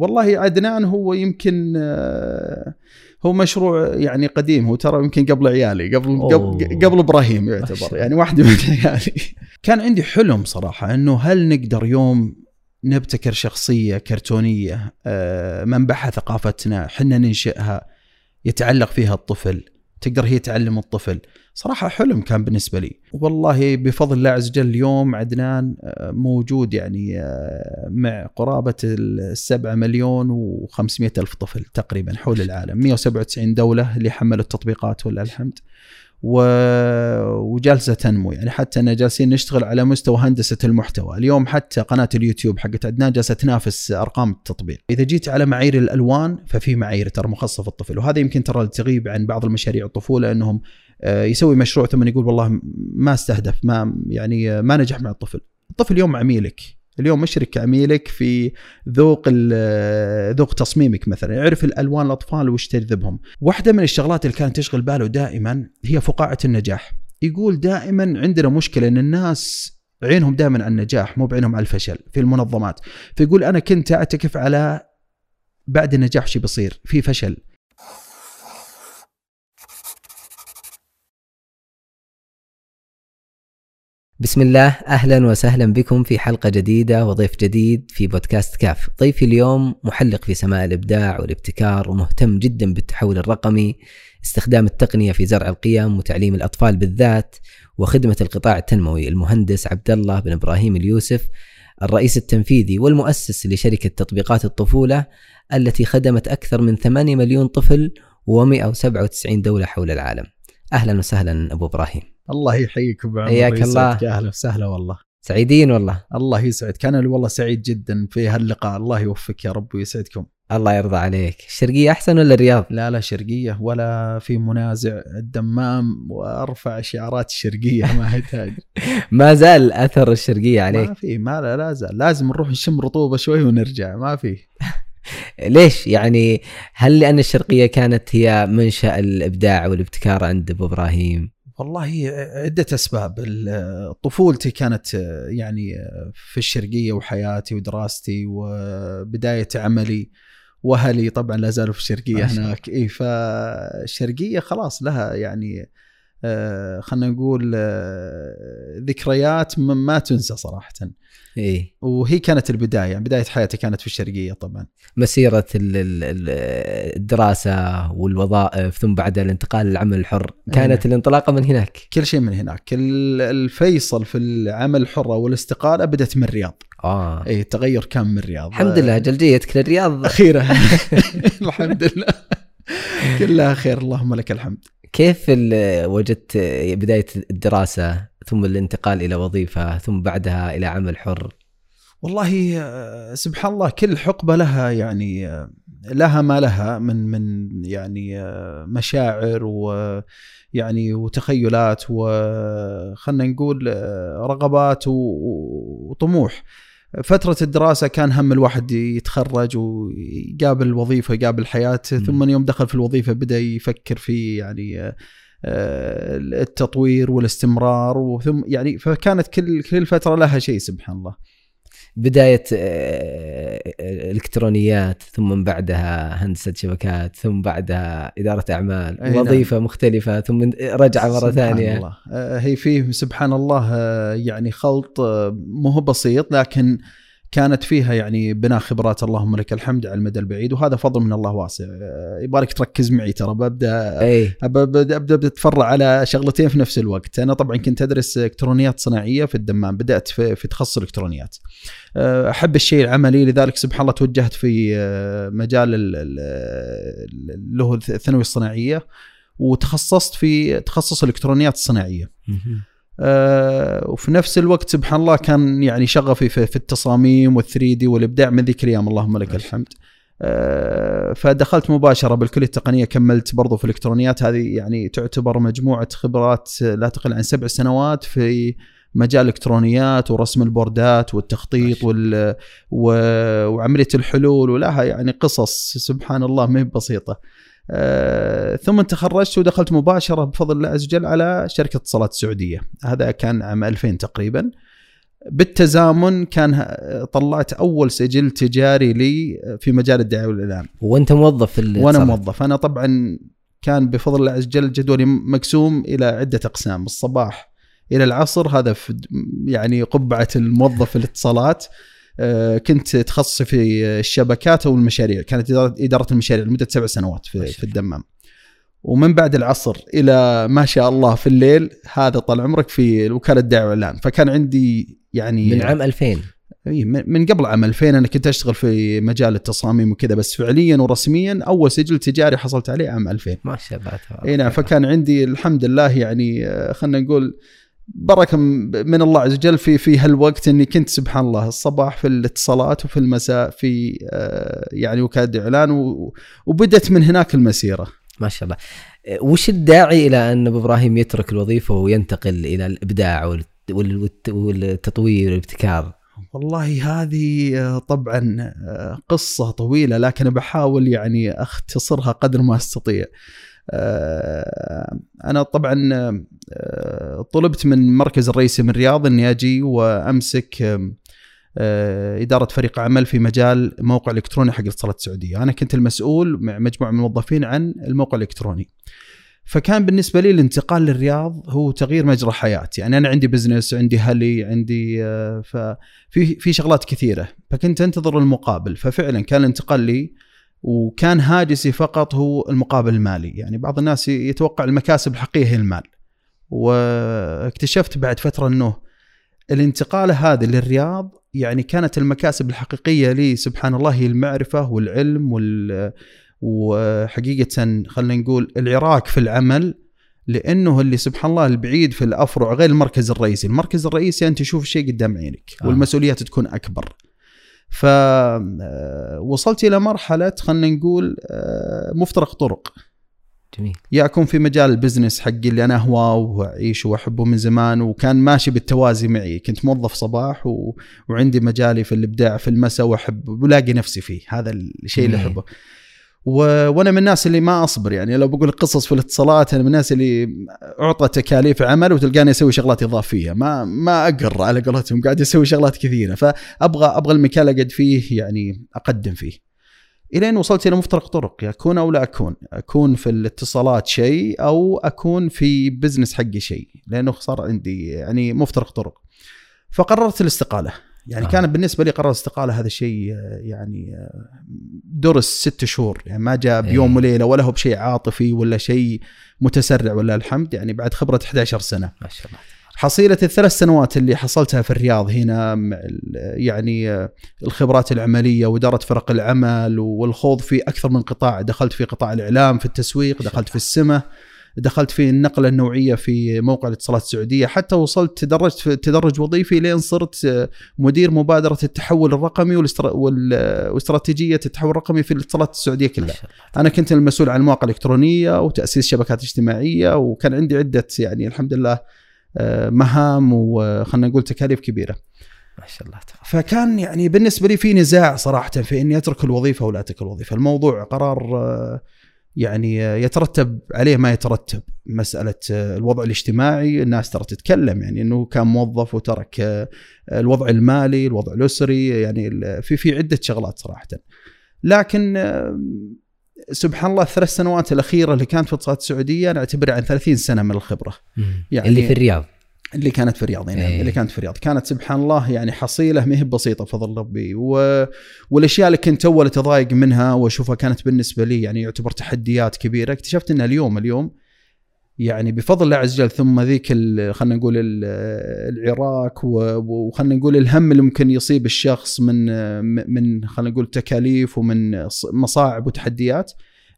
والله عدنان هو يمكن آه، هو مشروع يعني قديم. هو ترى يمكن قبل عيالي قبل أوه. قبل, إبراهيم يعتبر. يعني واحدة من عيالي. كان عندي حلم صراحة إنه هل نقدر يوم نبتكر شخصية كرتونية آه، منبعها ثقافتنا حنا ننشئها يتعلق فيها الطفل تقدر هي تعلم الطفل. صراحة حلم كان بالنسبة لي. والله بفضل الله عز وجل اليوم عدنان آه، موجود يعني آه، مع قرابة السبعة مليون وخمسمائة ألف طفل تقريبا حول العالم. 197 دولة اللي حملوا التطبيقات ولله الحمد و... وجالسة تنمو. يعني حتى أننا جالسين نشتغل على مستوى هندسة المحتوى. اليوم حتى قناة اليوتيوب حقت عدنان جالسة تنافس أرقام التطبيق. إذا جيت على معايير الألوان ففي معايير ترى مخصصة في الطفل. وهذا يمكن ترى تغيب عن بعض المشاريع الطفولة إنهم آه، يسوي مشروع ثم يقول والله ما استهدف ما يعني آه، ما نجح مع الطفل. الطفل اليوم عميلك اليوم مشرك عميلك في ذوق ال- ذوق تصميمك مثلا. يعرف الألوان الأطفال وش تجذبهم واحدة من الشغلات اللي كانت تشغل باله دائما هي فقاعة النجاح. يقول دائما عندنا مشكلة إن الناس عينهم دائما على النجاح مو بعينهم على الفشل في المنظمات. فيقول أنا كنت أعتكف على بعد النجاح شو بيصير في فشل. بسم الله أهلا وسهلا بكم في حلقة جديدة وضيف جديد في بودكاست كاف. ضيفي اليوم محلق في سماء الإبداع والابتكار ومهتم جدا بالتحول الرقمي، استخدام التقنية في زرع القيم وتعليم الأطفال بالذات وخدمة القطاع التنموي المهندس عبد الله بن إبراهيم اليوسف الرئيس التنفيذي والمؤسس لشركة تطبيقات الطفولة التي خدمت أكثر من 8 مليون طفل و197 دولة حول العالم. أهلا وسهلا أبو إبراهيم. الله يحييك بعمر حياك ويسعدك. الله. أهلا وسهلا والله. سعيدين والله. الله يسعدك. أنا والله سعيد جدا في هاللقاء. الله يوفقك يا رب ويسعدكم. الله يرضى عليك. الشرقية أحسن ولا الرياض؟ لا لا شرقية ولا في منازع الدمام وأرفع شعارات الشرقية ما يحتاج ما زال أثر الشرقية ما عليك. في ما لا, لا زال. لازم نروح نشم رطوبة شوي ونرجع ما في. ليش؟ يعني هل لأن الشرقية كانت هي منشأ الإبداع والابتكار عند أبو إبراهيم؟ والله عدة أسباب. طفولتي كانت يعني في الشرقية وحياتي ودراستي وبداية عملي. وأهلي طبعا لا زالوا في الشرقية هناك. إي فالشرقية خلاص لها يعني خلينا نقول آه، ذكريات ما- تنسى صراحة. إيه. وهي كانت البداية يعني بداية حياتي كانت في الشرقية طبعا. مسيرة ال- ال- ال- الدراسة والوظائف ثم بعد الانتقال للعمل الحر. كانت الانطلاقة من هناك. كل شيء من هناك. ال- الفيصل في العمل الحر والاستقالة بدأت من الرياض. آه. اي التغير كان من الرياض. الحمد لله جلجيتك للرياض أخيرا. الحمد لله. كلها خير اللهم لك الحمد. كيف وجدت بداية الدراسة ثم الانتقال إلى وظيفة ثم بعدها إلى عمل حر؟ والله آه، سبحان الله كل حقبة لها يعني آه، لها ما لها من من يعني آه، مشاعر ويعني وتخيلات وخلنا نقول رغبات وطموح. فترة الدراسة كان هم الواحد يتخرج ويقابل وظيفة يقابل حياة م. ثم يوم دخل في الوظيفة بدأ يفكر في يعني آه، آه، التطوير والاستمرار وثم يعني فكانت كل كل فترة لها شيء سبحان الله بداية آه، الإلكترونيات ثم من بعدها هندسة شبكات ثم بعدها إدارة أعمال أي نعم. وظيفة مختلفة ثم رجعة مرة سبحان ثانية الله. آه، هي فيه سبحان الله آه، يعني خلط آه، مو بسيط لكن كانت فيها يعني بناء خبرات اللهم لك الحمد على المدى البعيد وهذا فضل من الله واسع. آه، يبغالك تركز معي ترى ببدا أي ابدا أبدأ أتفرع على شغلتين في نفس الوقت. أنا طبعا كنت أدرس إلكترونيات صناعية في الدمام بدأت في, في تخصص الالكترونيات أه، أحب الشيء العملي لذلك سبحان الله توجهت في أه، مجال ال- ال- ال- اللي هو الثانويه الصناعية وتخصصت في تخصص الالكترونيات الصناعيه وفي نفس الوقت سبحان الله كان يعني شغفي في, في التصاميم والثري دي والإبداع من ذيك الأيام اللهم لك الحمد. أه، فدخلت مباشرة بالكلية التقنية كملت برضو في الإلكترونيات. هذه يعني تعتبر مجموعة خبرات لا تقل عن سبع سنوات في مجال الإلكترونيات ورسم البوردات والتخطيط وال و... وعملية الحلول ولها يعني قصص سبحان الله ما هي بسيطة. آه، ثم تخرجت ودخلت مباشرة بفضل الله عز وجل على شركة اتصالات السعوديه، هذا كان عام 2000 تقريبا. بالتزامن كان طلعت أول سجل تجاري لي في مجال الدعاية والإعلان. وأنت موظف في وأنا. موظف. أنا طبعا كان بفضل الله عز وجل جدولي مقسوم إلى عدة أقسام. الصباح إلى العصر هذا في يعني قبعة الموظف الاتصالات. كنت تخصصي في الشبكات أو المشاريع. كانت اداره المشاريع لمدة سبع سنوات في, في الدمام. ومن بعد العصر إلى ما شاء الله في الليل هذا طال عمرك في وكاله الدعوه والإعلان. فكان عندي يعني من عام 2000 إي، من قبل عام 2000 أنا كنت أشتغل في مجال التصاميم وكذا بس فعليا ورسميا أول سجل تجاري حصلت عليه عام 2000 ما شاء الله تبارك إي نعم. فكان عندي الحمد لله يعني آه، خلينا نقول بركة من الله عز وجل في في هالوقت إني كنت سبحان الله الصباح في الاتصالات وفي المساء في آه، يعني وكالة إعلان وبدت من هناك المسيرة. ما شاء الله. وش الداعي إلى أن أبو إبراهيم يترك الوظيفة وينتقل إلى الإبداع وال- وال- والت- والتطوير والابتكار؟ والله هذه آه، طبعا آه، قصة طويلة لكن بحاول يعني أختصرها قدر ما أستطيع. آه، أنا طبعا آه، طلبت من مركز الرئيسي من الرياض أني أجي وأمسك آم، آه، إدارة فريق عمل في مجال موقع إلكتروني حق الاتصالات السعودية. أنا كنت المسؤول مع مجموعة من الموظفين عن الموقع الإلكتروني. فكان بالنسبة لي الانتقال للرياض هو تغيير مجرى حياة يعني أنا عندي بزنس عندي هلي عندي ففي في شغلات كثيرة. فكنت أنتظر المقابل. ففعلا كان الانتقال لي وكان هاجسي فقط هو المقابل المالي يعني بعض الناس يتوقع المكاسب الحقيقية هي المال واكتشفت بعد فترة أنه الانتقال هذا للرياض يعني كانت المكاسب الحقيقية لي سبحان الله هي المعرفة والعلم وال وحقيقة خلينا نقول العراك في العمل لأنه اللي سبحان الله البعيد في الأفرع غير المركز الرئيسي، المركز الرئيسي أنت تشوف الشيء قدام عينك آه. والمسؤوليات تكون أكبر. ف آه، وصلت إلى مرحلة خلينا نقول آه، مفترق طرق، جميل يا أكون في مجال البزنس حقي اللي أنا اهواه واعيشه وأحبه من زمان وكان ماشي بالتوازي معي، كنت موظف صباح و... وعندي مجالي في الإبداع في المساء وأحب ولاقي نفسي فيه، هذا الشيء اللي. أحبه. و... وأنا من الناس اللي ما اصبر يعني لو بقول قصص في الاتصالات أنا من الناس اللي اعطى تكاليف عمل وتلقاني أسوي شغلات اضافية ما ما اقر على قولتهم قاعد أسوي شغلات كثيرة فأبغى أبغى المكان اللي أقعد فيه يعني أقدم فيه. إلين وصلت إلى مفترق طرق أكون أو لا أكون، أكون في الاتصالات شيء أو أكون في بزنس حقي شيء لأنه صار عندي يعني مفترق طرق. فقررت الاستقالة يعني آه. آه. كان بالنسبة لي قرار الاستقاله هذا شيء آه، يعني آه، درس ست شهور يعني ما جاء بيوم إيه. وليلة ولا هو بشيء عاطفي ولا شيء متسرع ولا الحمد يعني بعد خبرة 11 سنة ما شاء الله حصيلة الثلاث سنوات اللي حصلتها في الرياض هنا ال- يعني آه، الخبرات العملية وإدارة فرق العمل والخوض في أكثر من قطاع دخلت في قطاع الإعلام في التسويق دخلت في السمة دخلت في النقلة النوعية في موقع الاتصالات السعودية حتى وصلت تدرجت في تدرج وظيفي لين صرت مدير مبادرة التحول الرقمي واستراتيجية التحول الرقمي في الاتصالات السعودية كلها. أنا كنت المسؤول عن المواقع الإلكترونية وتأسيس شبكات اجتماعية وكان عندي عدة يعني الحمد لله آه، مهام وخلنا نقول تكاليف كبيرة. ما شاء الله تبارك فكان يعني بالنسبة لي في نزاع صراحة في إني أترك الوظيفة ولا أترك الوظيفة. الموضوع قرار آه، يعني يترتب عليه ما يترتب مسألة آه، الوضع الاجتماعي الناس ترى تتكلم يعني إنه كان موظف وترك آه، الوضع المالي الوضع الأسري يعني في في عدة شغلات صراحة. لكن آه، سبحان الله الثلاث سنوات الأخيرة اللي كانت في الاتصالات السعودية أنا أعتبرها عن 30 سنة من الخبرة. مم. يعني- اللي في الرياض. اللي كانت في الرياض يعني إيه. اللي كانت في الرياض. كانت سبحان الله يعني حصيلة ما هي بسيطة بفضل ربي. و... والأشياء اللي كنت أول أتضايق منها وأشوفها كانت بالنسبة لي يعني يعتبر تحديات كبيرة. اكتشفت انها اليوم اليوم يعني بفضل الله عز وجل ثم ذيك خلينا نقول ال- العراك وخلينا نقول الهم اللي ممكن يصيب الشخص من من خلينا نقول تكاليف ومن مصاعب وتحديات.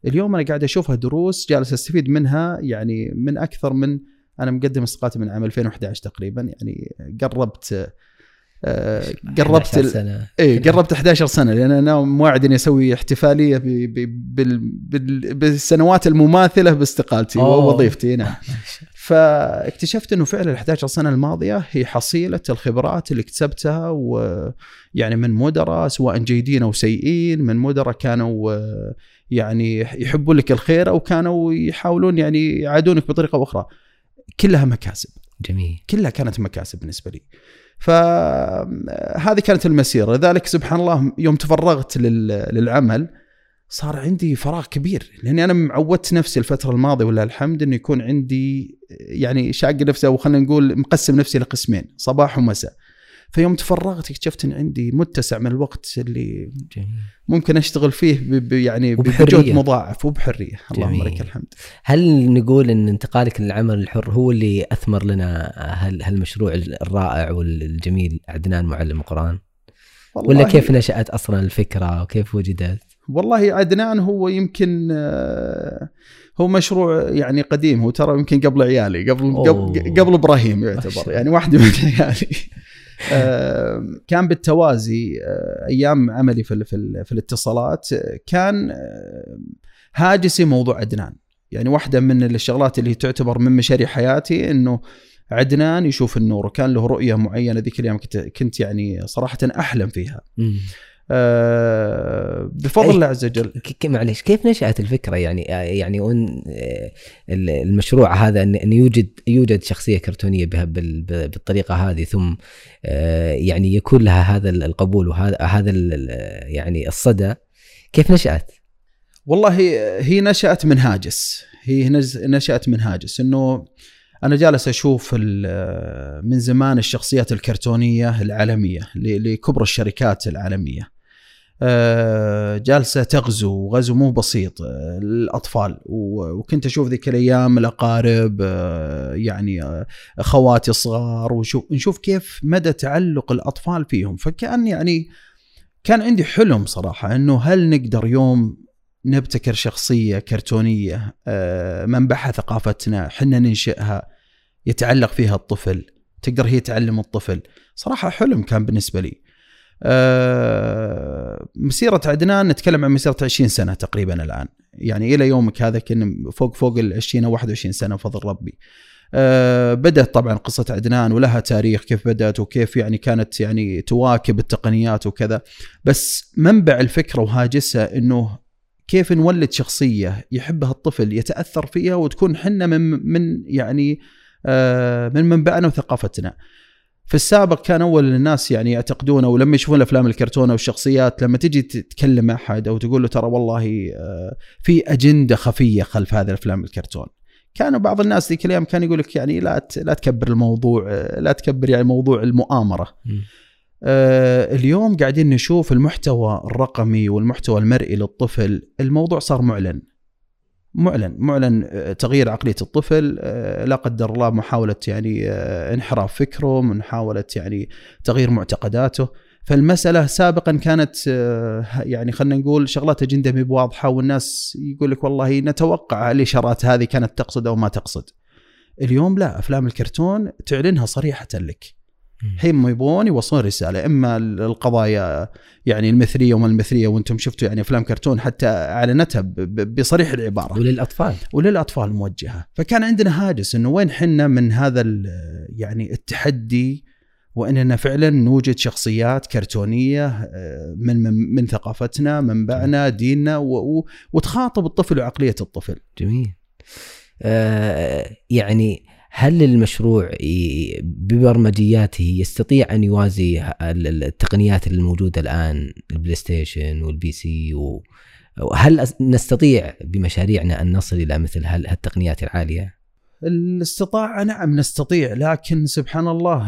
اليوم أنا قاعد أشوفها دروس جالس أستفيد منها يعني من أكثر من أنا مقدم استقالتي من عام 2011 تقريبا يعني قربت آه، قربت 11 ال- سنة. إيه قربت 11 سنة لأن أنا موعد اني أسوي احتفالية ب- ب- بال- بال- بالسنوات المماثلة باستقالتي. ووظيفتي نعم. فاكتشفت إنه فعلا ال 11 سنة الماضية هي حصيلة الخبرات اللي اكتسبتها ويعني من مدراء سواء جيدين أو سيئين من مدراء كانوا آه، يعني يحبون لك الخير أو كانوا يحاولون يعني يعادونك بطريقة أخرى. كلها مكاسب. جميل. كلها كانت مكاسب بالنسبة لي. فهذه كانت المسيرة. لذلك سبحان الله يوم تفرغت للعمل صار عندي فراغ كبير. لأني أنا معودت نفسي الفترة الماضية ولله الحمد إنه يكون عندي يعني شاق نفسي أو خلينا نقول مقسم نفسي لقسمين صباح ومساء. فيوم تفرغت اكتشفت إن عندي متسع من الوقت اللي جميل. ممكن أشتغل فيه ب يعني بجهد مضاعف وبحرية. اللهم لك الحمد. هل نقول إن انتقالك للعمل الحر هو اللي أثمر لنا هالمشروع الرائع والجميل؟ عدنان معلم القرآن؟ ولا كيف نشأت أصلا الفكرة وكيف وجدت؟ والله عدنان هو يمكن آه، هو مشروع يعني قديم. هو ترى يمكن قبل عيالي قبل قبل, قبل إبراهيم يعتبر. يعني واحدة من عيالي. كان بالتوازي آه، أيام عملي في في, في الاتصالات كان هاجسي موضوع عدنان يعني واحدة من الشغلات اللي تعتبر من مشاريع حياتي إنه عدنان يشوف النور وكان له رؤية معينة ذيك الأيام كنت يعني صراحة أحلم فيها. آه بفضل الله عز وجل معلش كيف نشأت الفكرة؟ يعني آه، يعني آه، المشروع هذا أن يوجد يوجد شخصية كرتونية بها بالطريقة هذه ثم يعني يكون لها هذا القبول وهذا هذا يعني الصدى. كيف نشأت؟ والله هي نشأت من هاجس. هي نشأت من هاجس. إنه أنا جالس أشوف من زمان الشخصيات الكرتونية العالمية لكبرى الشركات العالمية. جالسة تغزو غزو مو بسيط آه، للأطفال. وكنت أشوف ذيك الأيام الأقارب آه، يعني أخواتي الصغار ونشوف نشوف كيف مدى تعلق الأطفال فيهم. فكأن يعني كان عندي حلم صراحة إنه هل نقدر يوم نبتكر شخصية كرتونية منبعها ثقافتنا حنا ننشئها يتعلق فيها الطفل تقدر هي تعلم الطفل. صراحة حلم كان بالنسبة لي. مسيرة عدنان نتكلم عن مسيرة 20 سنة تقريبا الآن. يعني إلى يومك هذا كنا فوق فوق ال 20 أو 21 سنة بفضل ربي. أه بدأت طبعا قصة عدنان ولها تاريخ كيف بدأت وكيف يعني كانت يعني تواكب التقنيات وكذا. بس منبع الفكرة وهاجسها أنه كيف نولد شخصية يحبها الطفل يتأثر فيها وتكون حنا من من يعني أه من منبعنا وثقافتنا. في السابق كان أول الناس يعني يعتقدون أو لما يشوفون افلام الكرتون أو الشخصيات لما تجي تتكلم أحد أو تقول له ترى والله آه، في أجندة خفية خلف هذه الأفلام الكرتون. كانوا بعض الناس ذيك الأيام كان يقول لك يعني لا لا تكبر الموضوع آه، لا تكبر يعني موضوع المؤامرة. آه اليوم قاعدين نشوف المحتوى الرقمي والمحتوى المرئي للطفل الموضوع صار معلن. معلن معلن آه، تغيير عقلية الطفل آه، لا قدر الله محاولة يعني آه، انحراف فكره محاولة يعني تغيير معتقداته. فالمسألة سابقا كانت يعني خلينا نقول شغلات أجندة مي بواضحة والناس يقول لك والله نتوقع الاشارات هذه كانت تقصد أو ما تقصد. اليوم لا أفلام الكرتون تعلنها صريحة لك. هم يبغون يوصلون رسالة. إما القضايا يعني المثلية وما المثلية وأنتم شفتوا يعني أفلام كرتون حتى أعلنتها بصريح العبارة. وللأطفال. وللأطفال موجهة. فكان عندنا هاجس إنه وين حنا من هذا يعني التحدي وإننا فعلا نوجد شخصيات كرتونية آه، من من, من ثقافتنا منبعنا ديننا وتخاطب الطفل وعقلية الطفل. جميل. آه يعني هل المشروع ببرمجياته يستطيع أن يوازي التقنيات الموجودة الآن البلاي ستيشن وال PC وهل نستطيع بمشاريعنا أن نصل إلى مثل هالتقنيات العالية؟ الاستطاعة نعم نستطيع لكن سبحان الله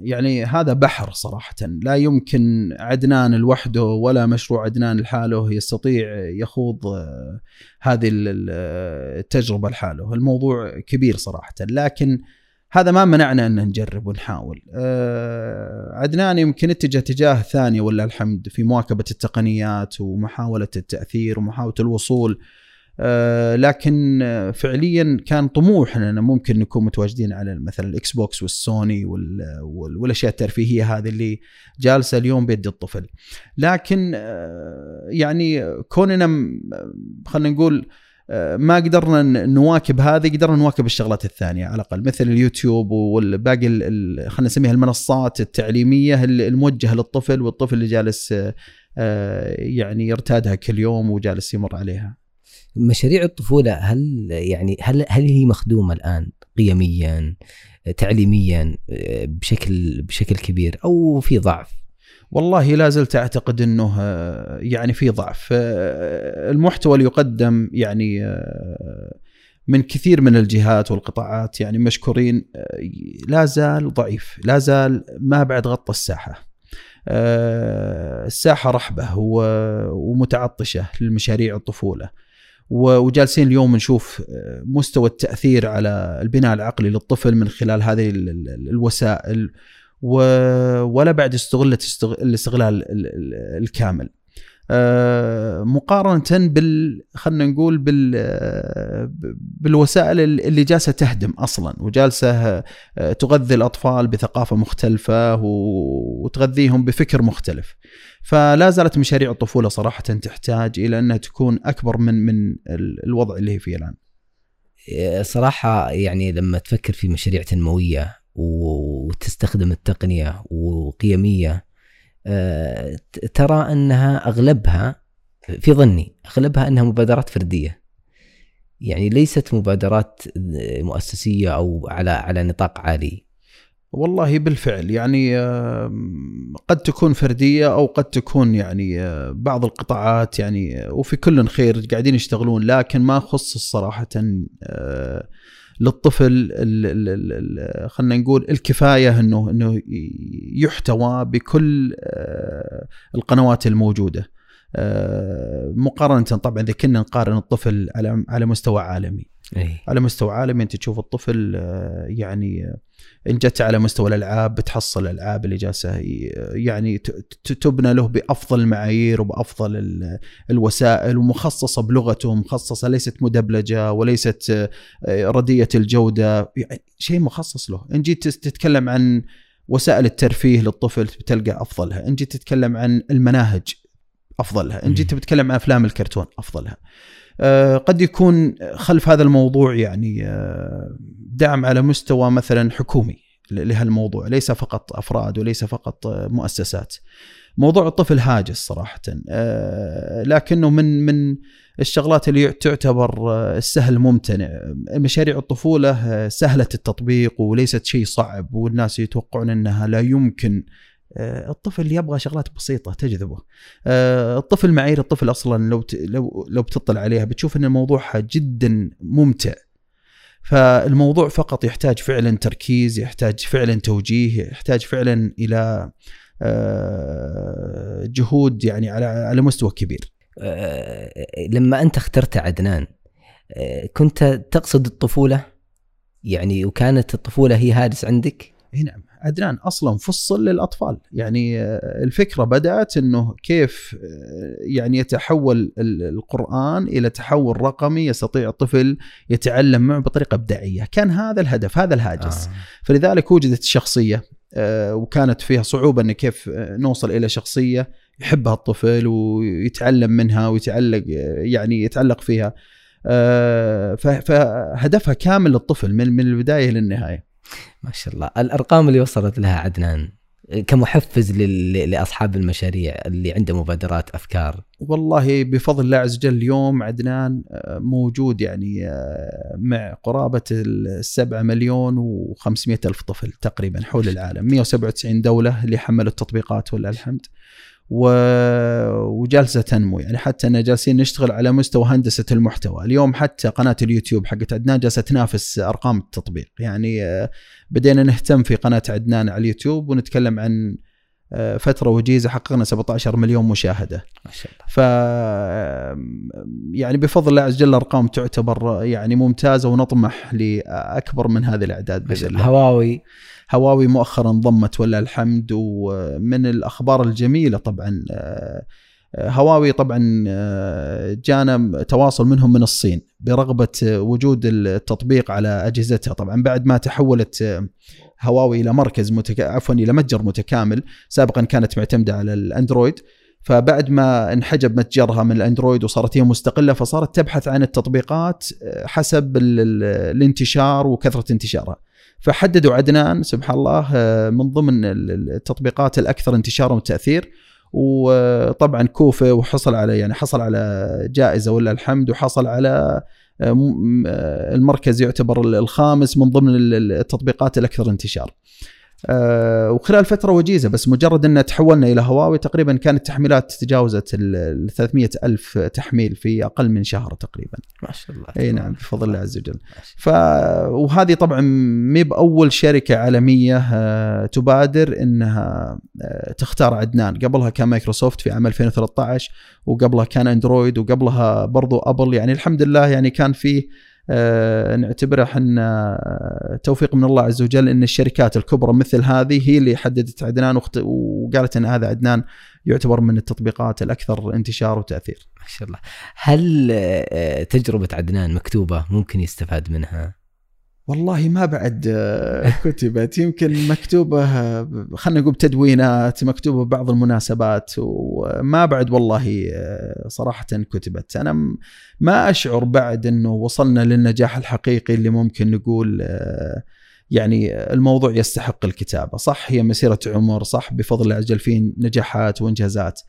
يعني هذا بحر صراحة. لا يمكن عدنان لوحده ولا مشروع عدنان لحاله يستطيع يخوض هذه التجربة لحاله. الموضوع كبير صراحة. لكن هذا ما منعنا أن نجرب ونحاول. عدنان يمكن اتجه اتجاه ثاني ولا الحمد في مواكبة التقنيات ومحاولة التأثير ومحاولة الوصول آه، لكن فعليا كان طموحنا إن ممكن نكون متواجدين على مثلا ال Xbox والسوني والأشياء الترفيهية هذه اللي جالسة اليوم بيد الطفل. لكن آه، يعني كوننا خلينا نقول آه، ما قدرنا نواكب هذه قدرنا نواكب الشغلات الثانية على الأقل مثل اليوتيوب والباقي خلينا نسميها المنصات التعليمية الموجهة للطفل والطفل اللي جالس يعني يرتادها كل يوم وجالس يمر عليها. مشاريع الطفولة هل يعني هل هل هي مخدومة الآن قيميا تعليميا بشكل بشكل كبير أو في ضعف؟ والله لا زلت أعتقد إنه يعني في ضعف. المحتوى اللي يقدم يعني من كثير من الجهات والقطاعات يعني مشكورين لا زال ضعيف لا زال ما بعد غطى الساحة. الساحة رحبة ومتعطشة لمشاريع الطفولة. وجالسين اليوم نشوف مستوى التأثير على البناء العقلي للطفل من خلال هذه الوسائل ولا بعد استغلت الاستغلال الكامل. آه، مقارنة بال خلينا نقول بال بالوسائل اللي جالسة تهدم أصلا وجالسة آه، تغذي الأطفال بثقافة مختلفة وتغذيهم بفكر مختلف. فلا زالت مشاريع الطفولة صراحة تحتاج إلى أنها تكون أكبر من من الوضع اللي هي فيه الآن. صراحة يعني لما تفكر في مشاريع تنموية وتستخدم التقنية وقيمية آه، ترى أنها أغلبها في ظني أغلبها أنها مبادرات فردية. يعني ليست مبادرات مؤسسية أو على على نطاق عالي. والله بالفعل يعني قد تكون فردية أو قد تكون يعني آه، بعض القطاعات يعني وفي كل خير قاعدين يشتغلون لكن ما خص صراحة آه، للطفل خلينا نقول الكفاية إنه إنه يحتوى بكل آه، القنوات الموجودة آه، مقارنة طبعا إذا كنا نقارن الطفل على على مستوى عالمي أي. على مستوى عالمي أنت تشوف الطفل آه، يعني إن جت على مستوى الألعاب بتحصل الالعاب اللي جالسة يعني تبنى له بأفضل المعايير وبأفضل الوسائل ومخصصة بلغته مخصصة ليست مدبلجة وليست آه، ردية الجودة يعني شيء مخصص له. إن جيت تتكلم عن وسائل الترفيه للطفل بتلقى أفضلها. إن جيت تتكلم عن المناهج أفضلها. إن جيت تتكلم عن أفلام الكرتون أفضلها. قد يكون خلف هذا الموضوع يعني آه، دعم على مستوى مثلا حكومي لهالموضوع ليس فقط أفراد وليس فقط مؤسسات. موضوع الطفل هاجس صراحة آه، لكنه من من الشغلات اللي تعتبر السهل ممتنع مشاريع الطفولة سهلة التطبيق وليست شيء صعب والناس يتوقعون إنها لا يمكن آه، الطفل يبغى شغلات بسيطة تجذبه. آه، الطفل معايير الطفل أصلا لو لو لو بتطلع عليها بتشوف إن الموضوع جدا ممتع. فالموضوع فقط يحتاج فعلا تركيز يحتاج فعلا توجيه يحتاج فعلا إلى آه، جهود يعني على على مستوى كبير. لما أنت اخترت عدنان كنت تقصد الطفولة؟ يعني وكانت الطفولة هي هاجس عندك؟ إي نعم. عدنان أصلا فصل للأطفال. يعني آه، الفكرة بدأت إنه كيف آه، يعني يتحول القرآن إلى تحول رقمي يستطيع الطفل يتعلم معه بطريقة إبداعية. كان هذا الهدف هذا الهاجس. آه. فلذلك وجدت الشخصية آه، وكانت فيها صعوبة ان كيف نوصل إلى شخصية يحبها الطفل ويتعلم منها ويتعلق يعني يتعلق فيها. فهدفها كامل للطفل من البداية للنهايه ما شاء الله. الأرقام اللي وصلت لها عدنان كمحفز لأصحاب المشاريع اللي عنده مبادرات أفكار. والله بفضل الله عز وجل اليوم عدنان آه، موجود يعني آه، مع قرابة السبعة مليون و500 ألف طفل تقريبا حول العالم. 197 دوله اللي حملوا التطبيقات ولله الحمد و... وجالسة تنمو. يعني حتى إن جالسين نشتغل على مستوى هندسة المحتوى. اليوم حتى قناة اليوتيوب حقت عدنان جالسة تنافس أرقام التطبيق. يعني آه، بدينا نهتم في قناة عدنان على اليوتيوب ونتكلم عن آه، فترة وجيزة حققنا 17 مليون مشاهدة. ما شاء الله. ف يعني بفضل الله عز وجل الأرقام تعتبر يعني ممتازة ونطمح لأكبر من هذه الأعداد بإذن الله. هواوي هواوي مؤخرا انضمت ولله الحمد ومن الأخبار الجميلة طبعا آه، هواوي طبعا آه، جانا تواصل منهم من الصين برغبة وجود التطبيق على أجهزتها طبعا بعد ما تحولت آه، هواوي إلى مركز متك... عفوا إلى متجر متكامل سابقا كانت معتمدة على الأندرويد فبعد ما انحجب متجرها من الأندرويد وصارت هي مستقلة فصارت تبحث عن التطبيقات حسب الانتشار وكثرة انتشارها. فحددوا عدنان سبحان الله آه، من ضمن التطبيقات الأكثر انتشارا وتاثير وطبعا كوفة وحصل على يعني حصل على جائزة ولا الحمد وحصل على آه، آه، المركز يعتبر الخامس من ضمن ال- التطبيقات الأكثر انتشار. آه، وخلال فترة وجيزة بس مجرد إن تحولنا إلى هواوي تقريبا كانت التحميلات تجاوزت ال 300 ألف تحميل في أقل من شهر تقريبا. ما شاء الله. إي نعم بفضل الله عز وجل. ف وهذه طبعا مي بأول شركة عالمية آه، تبادر إنها آه، تختار عدنان. قبلها كان مايكروسوفت في عام 2013 وقبلها كان أندرويد وقبلها برضو أبل. يعني الحمد لله يعني كان في آه، نعتبره إحنا آه، توفيق من الله عز وجل إن الشركات الكبرى مثل هذه هي اللي حددت عدنان وقالت إن هذا عدنان يعتبر من التطبيقات الأكثر انتشار وتأثير. ما شاء الله. هل آه، تجربة عدنان مكتوبة؟ ممكن يستفاد منها؟ والله ما بعد آه، كتبت. يمكن مكتوبة آه، خلينا نقول تدوينات مكتوبة ببعض المناسبات وما بعد والله آه، صراحة كتبت. أنا م- ما أشعر بعد أنه وصلنا للنجاح الحقيقي اللي ممكن نقول آه، يعني الموضوع يستحق الكتابة. صح هي مسيرة عمر صح بفضل وجل في نجاحات وإنجازات. آه،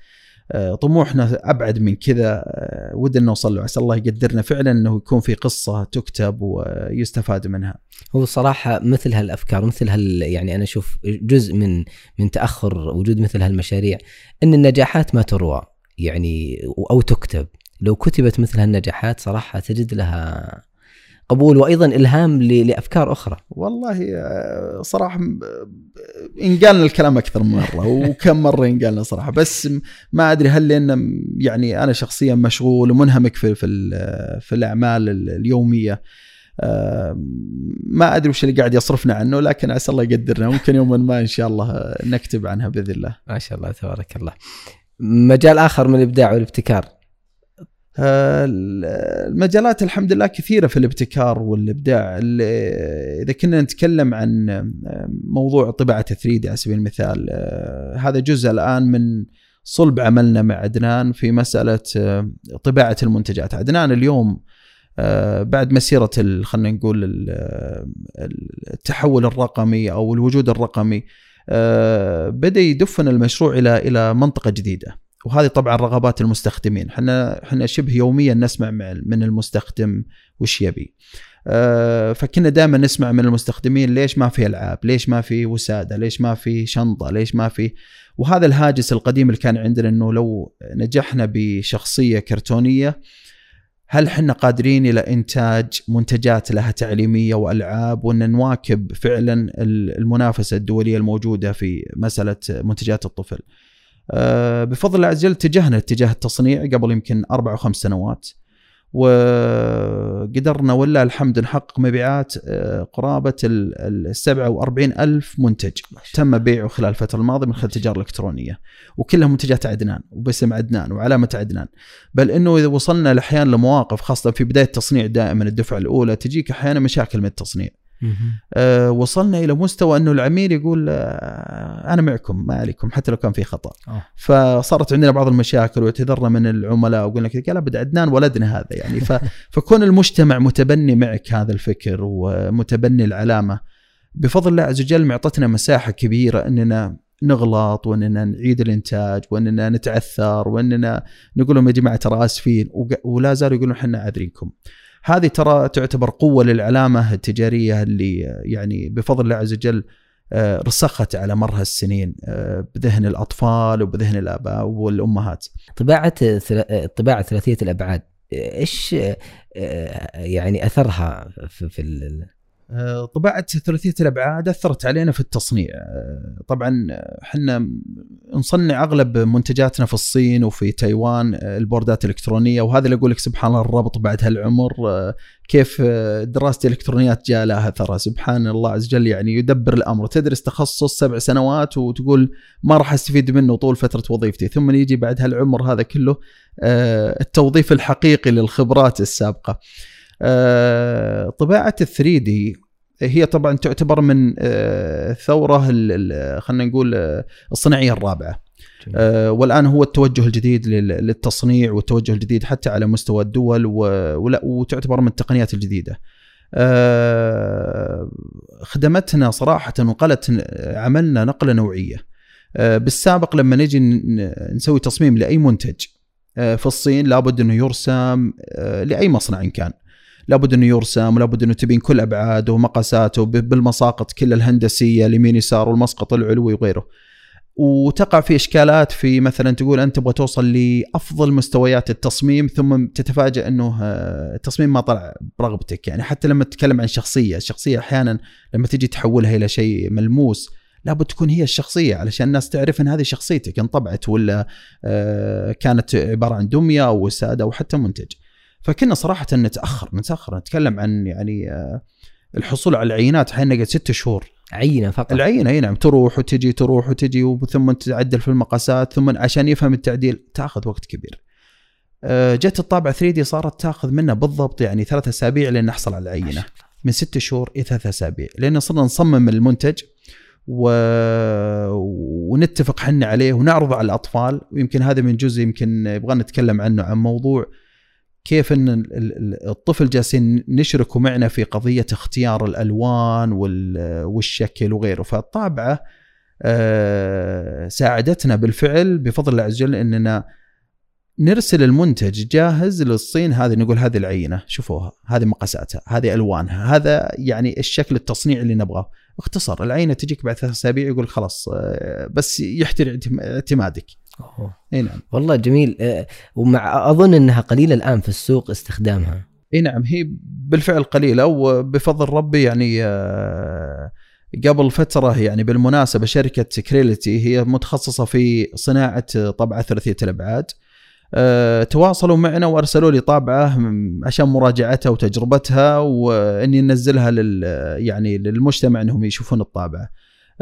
طموحنا أبعد من كذا. آه، ودنا نوصل له. عسى الله يقدرنا فعلا إنه يكون في قصة تكتب ويستفاد منها. هو صراحة مثل هالأفكار مثل هال يعني أنا أشوف جزء من من تأخر وجود مثل هالمشاريع أن النجاحات ما تروى يعني أو تكتب. لو كتبت مثل هالنجاحات صراحة تجد لها قبول وأيضا إلهام ل- لأفكار أخرى. والله آه، صراحة م- إنقالنا الكلام أكثر من مرة وكم مرة إنقالنا صراحة. بس ما أدري هل لأن يعني أنا شخصيا مشغول ومنهمك في في في الأعمال ال- اليومية آه، ما أدري وش اللي قاعد يصرفنا عنه لكن عسى الله يقدرنا. ممكن يوما ما إن شاء الله نكتب عنها بإذن الله. ما شاء الله تبارك الله. مجال آخر من الإبداع والابتكار. آه، المجالات الحمد لله كثيرة في الابتكار والإبداع. ال- إذا كنا نتكلم عن موضوع طباعة 3 دي على سبيل المثال آه، هذا جزء الآن من صلب عملنا مع عدنان في مسألة آه، طباعة المنتجات. عدنان اليوم آه، بعد مسيرة خلينا نقول ال- التحول الرقمي أو الوجود الرقمي آه، بدأ يدفن المشروع إلى إلى منطقة جديدة. وهذه طبعا رغبات المستخدمين. إحنا إحنا شبه يوميا نسمع مع- من المستخدم وش يبي. آه، فكنا دائما نسمع من المستخدمين ليش ما في ألعاب ليش ما في وسادة ليش ما في شنطة ليش ما في. وهذا الهاجس القديم اللي كان عندنا إنه لو نجحنا بشخصية كرتونية هل حنا قادرين إلى إنتاج منتجات لها تعليمية وألعاب وإن نواكب فعلا ال- المنافسة الدولية الموجودة في مسألة منتجات الطفل. آه، بفضل الله عز وجل اتجهنا اتجاه التصنيع قبل يمكن أربع أو خمس سنوات. وقدرنا ولله الحمد نحقق مبيعات آه، قرابة ال 47 ألف منتج تم بيعه خلال الفترة الماضية من خلال التجارة الإلكترونية. وكلها منتجات عدنان وباسم عدنان وعلامة عدنان. بل إنه إذا وصلنا أحيانا لمواقف خاصة في بداية التصنيع دائما الدفعة الأولى تجيك أحيانا مشاكل من التصنيع. أه وصلنا إلى مستوى إنه العميل يقول أه أنا معكم ما عليكم حتى لو كان في خطأ أوه. فصارت عندنا بعض المشاكل واعتذرنا من العملاء وقلنا كذا قال أبد عدنان ولدنا هذا يعني. فكون المجتمع متبني معك هذا الفكر ومتبني العلامة بفضل الله عز وجل معطتنا مساحة كبيرة إننا نغلط وإننا نعيد الإنتاج وإننا نتعثر وإننا نقول لهم يا جماعة ترى آسفين ولا زالوا يقولون إحنا عاذرينكم. هذه ترى تعتبر قوة للعلامة التجارية اللي يعني بفضل الله عز وجل آه، رسخت على مر السنين آه، بذهن الأطفال وبذهن الآباء والأمهات. طباعة ثلا- طباعة ثلاثية الأبعاد إيش آه، يعني أثرها في, في ال- طباعة ثلاثية الأبعاد أثرت علينا في التصنيع. طبعا إحنا نصنع أغلب منتجاتنا في الصين وفي تايوان البوردات الإلكترونية وهذا اللي أقول لك سبحان الله الربط بعد هالعمر كيف دراسة الإلكترونيات جاء لها أثرها سبحان الله عز وجل يعني يدبر الأمر. تدرس تخصص سبع سنوات وتقول ما راح أستفيد منه طول فترة وظيفتي. ثم يجي بعد هالعمر هذا كله آه، التوظيف الحقيقي للخبرات السابقة. آه، طباعة ال 3 دي هي طبعا تعتبر من آه، ثورة ال- ال- خلينا نقول آه، الصناعية الرابعة. آه، والآن هو التوجه الجديد لل- للتصنيع والتوجه الجديد حتى على مستوى الدول وتعتبر من التقنيات الجديدة. آه، خدمتنا صراحة ونقلت عملنا نقلة نوعية. آه، بالسابق لما نجي نسوي تصميم لأي منتج آه، في الصين لابد أنه يرسم آه، لأي مصنع إن كان. لابد إنه يرسم ولابد إنه تبين كل ابعاده ومقاساته بالمساقط كل الهندسية اليمين يسار والمسقط العلوي وغيره. وتقع في إشكالات في مثلا تقول أنت تبغى توصل لأفضل مستويات التصميم ثم تتفاجأ إنه آه، التصميم ما طلع برغبتك يعني حتى لما تتكلم عن شخصيه، الشخصية أحيانا لما تجي تحولها إلى شيء ملموس لابد تكون هي الشخصية علشان الناس تعرف إن هذه شخصيتك انطبعت ولا آه، كانت عبارة عن دمية أو وساده أو حتى منتج. فكنا صراحة نتأخر نتأخر نتكلم عن يعني آه، الحصول على العينات أحيانا نقعد ست شهور. عينة فقط. العينة اي نعم تروح وتجي تروح وتجي ثم تعدل في المقاسات ثم عشان يفهم التعديل تأخذ وقت كبير. آه، جت الطابعة 3 دي صارت تأخذ منا بالضبط يعني ثلاث أسابيع لين نحصل على العينة. من ست شهور إلى ثلاث أسابيع. لأن صرنا نصمم المنتج و... ونتفق حنا عليه ونعرضه على الأطفال. ويمكن هذا من جزء يمكن يبغى نتكلم عنه عن موضوع كيف إن ال- ال- الطفل جالسين نشركه معنا في قضية اختيار الألوان وال- والشكل وغيره. فالطابعة آه، ساعدتنا بالفعل بفضل الله عز وجل إننا نرسل المنتج جاهز للصين. هذه نقول هذه العينة شوفوها هذه مقاساتها هذه ألوانها هذا يعني الشكل التصنيع اللي نبغاه. اختصر العينة تجيك بعد ثلاث أسابيع يقول خلاص آه، بس اعتم- اعتمادك. إي نعم. والله جميل. آه، ومع أظن إنها قليلة الآن في السوق استخدامها. إي نعم هي بالفعل قليلة وبفضل ربي يعني آه، قبل فترة يعني بالمناسبة شركة كريلتي هي متخصصة في صناعة طبعة ثلاثية الأبعاد. آه، تواصلوا معنا وأرسلوا لي طابعة عشان مراجعتها وتجربتها وإني ننزلها لل يعني للمجتمع إنهم يشوفون الطابعة.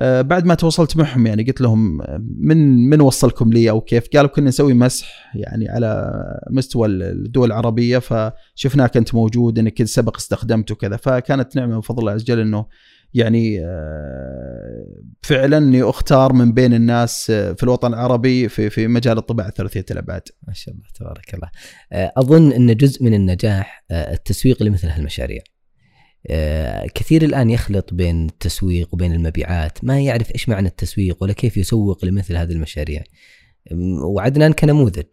آه، بعد ما تواصلت معهم يعني قلت لهم آه، من من وصلكم لي أو كيف؟ قالوا كنا نسوي مسح يعني على مستوى الدول العربية فشفناك أنت موجود إنك سبق استخدمت وكذا فكانت نعمة من فضل الله عز وجل إنه يعني آه، فعلا إني أختار من بين الناس في الوطن العربي في في مجال الطباعة ثلاثيه الابعاد. ما شاء الله تبارك الله أظن إن جزء من النجاح التسويق لمثل هالمشاريع كثير الآن يخلط بين التسويق وبين المبيعات ما يعرف إيش معنى التسويق ولا كيف يسوق لمثل هذه المشاريع. وعدنان كنموذج.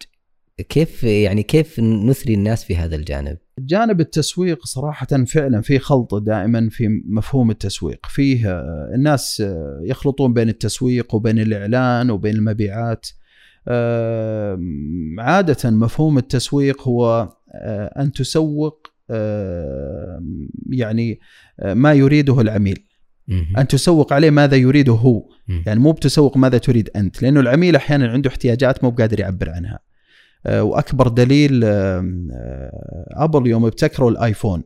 كيف يعني كيف نثري الناس في هذا الجانب؟ جانب التسويق صراحة فعلا في خلط دائما في مفهوم التسويق. فيه آه، الناس آه، يخلطون بين التسويق وبين الإعلان وبين المبيعات. آه، عادة مفهوم التسويق هو آه، أن تسوق آه، يعني آه، ما يريده العميل. أن تسوق عليه ماذا يريده هو. يعني مو بتسوق ماذا تريد أنت لأنه العميل أحيانا عنده احتياجات مو بقادر يعبر عنها آه، وأكبر دليل آه، أبل يوم ابتكروا الآيفون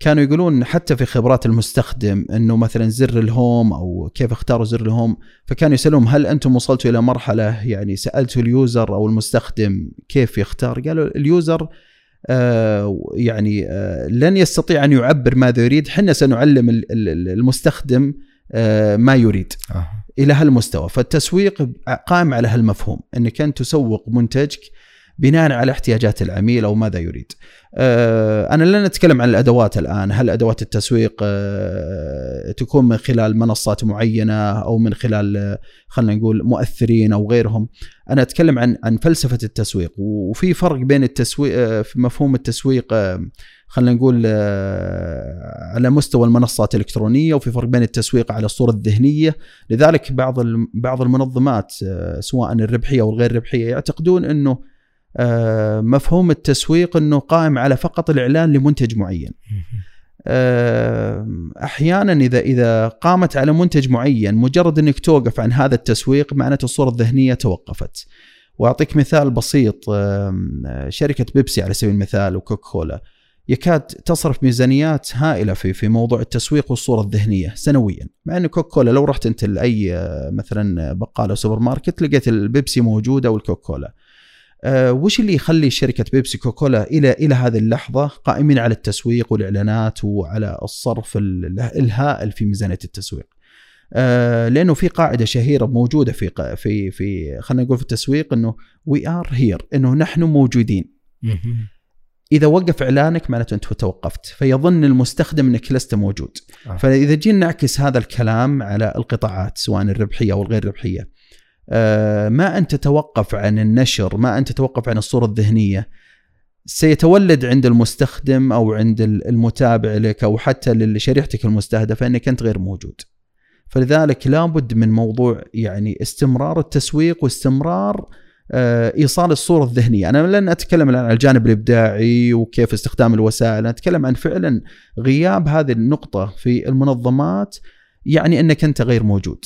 كانوا يقولون حتى في خبرات المستخدم إنه مثلا زر الهوم أو كيف اختاروا زر الهوم فكانوا يسالون هل أنتم وصلتوا إلى مرحلة يعني سألتوا ال user أو المستخدم كيف يختار؟ قالوا ال user يعني آه، لن يستطيع أن يعبر ماذا يريد، حنا سنعلم ال- ال- المستخدم آه، ما يريد. آه. إلى هالمستوى فالتسويق قائم على هالمفهوم إنك أنت تسوق منتجك بناء على احتياجات العميل أو ماذا يريد. آه، أنا لن اتكلم عن الأدوات الآن، هل أدوات التسويق آه، تكون من خلال منصات معينة أو من خلال آه، خلينا نقول مؤثرين أو غيرهم. أنا أتكلم عن عن فلسفة التسويق وفي فرق بين التسويق في مفهوم التسويق خلينا نقول على مستوى المنصات الإلكترونية وفي فرق بين التسويق على الصورة الذهنية لذلك بعض بعض المنظمات سواء الربحية أو الغير ربحية يعتقدون إنه مفهوم التسويق إنه قائم على فقط الإعلان لمنتج معين. آه، أحيانا إذا إذا قامت على منتج معين مجرد إنك توقف عن هذا التسويق معناته الصورة الذهنية توقفت. وأعطيك مثال بسيط آه، شركة بيبسي على سبيل المثال وكوكا كولا يكاد تصرف ميزانيات هائلة في في موضوع التسويق والصورة الذهنية سنويا. مع إن كوكا كولا لو رحت أنت لأي آه، مثلا بقالة سوبر ماركت لقيت البيبسي موجودة والكوكا آه، وش اللي يخلي شركة بيبسي كوكاكولا إلى إلى هذه اللحظة قائمين على التسويق والإعلانات وعلى الصرف ال- الهائل في ميزانية التسويق آه، لأنه في قاعدة شهيرة موجودة في في في خلينا نقول في التسويق إنه we are here إنه نحن موجودين. إذا وقف إعلانك معناته أنت توقفت فيظن المستخدم إنك لست موجود آه. فإذا جينا نعكس هذا الكلام على القطاعات سواء الربحية أو الغير ربحية ما أن تتوقف عن النشر ما أن تتوقف عن الصورة الذهنية. سيتولد عند المستخدم أو عند المتابع لك أو حتى لشريحتك المستهدفة أنك أنت غير موجود. فلذلك لابد من موضوع يعني استمرار التسويق واستمرار آه، إيصال الصورة الذهنية، أنا لن أتكلم الآن عن الجانب الإبداعي وكيف استخدام الوسائل، أنا أتكلم عن فعلا غياب هذه النقطة في المنظمات يعني أنك أنت غير موجود.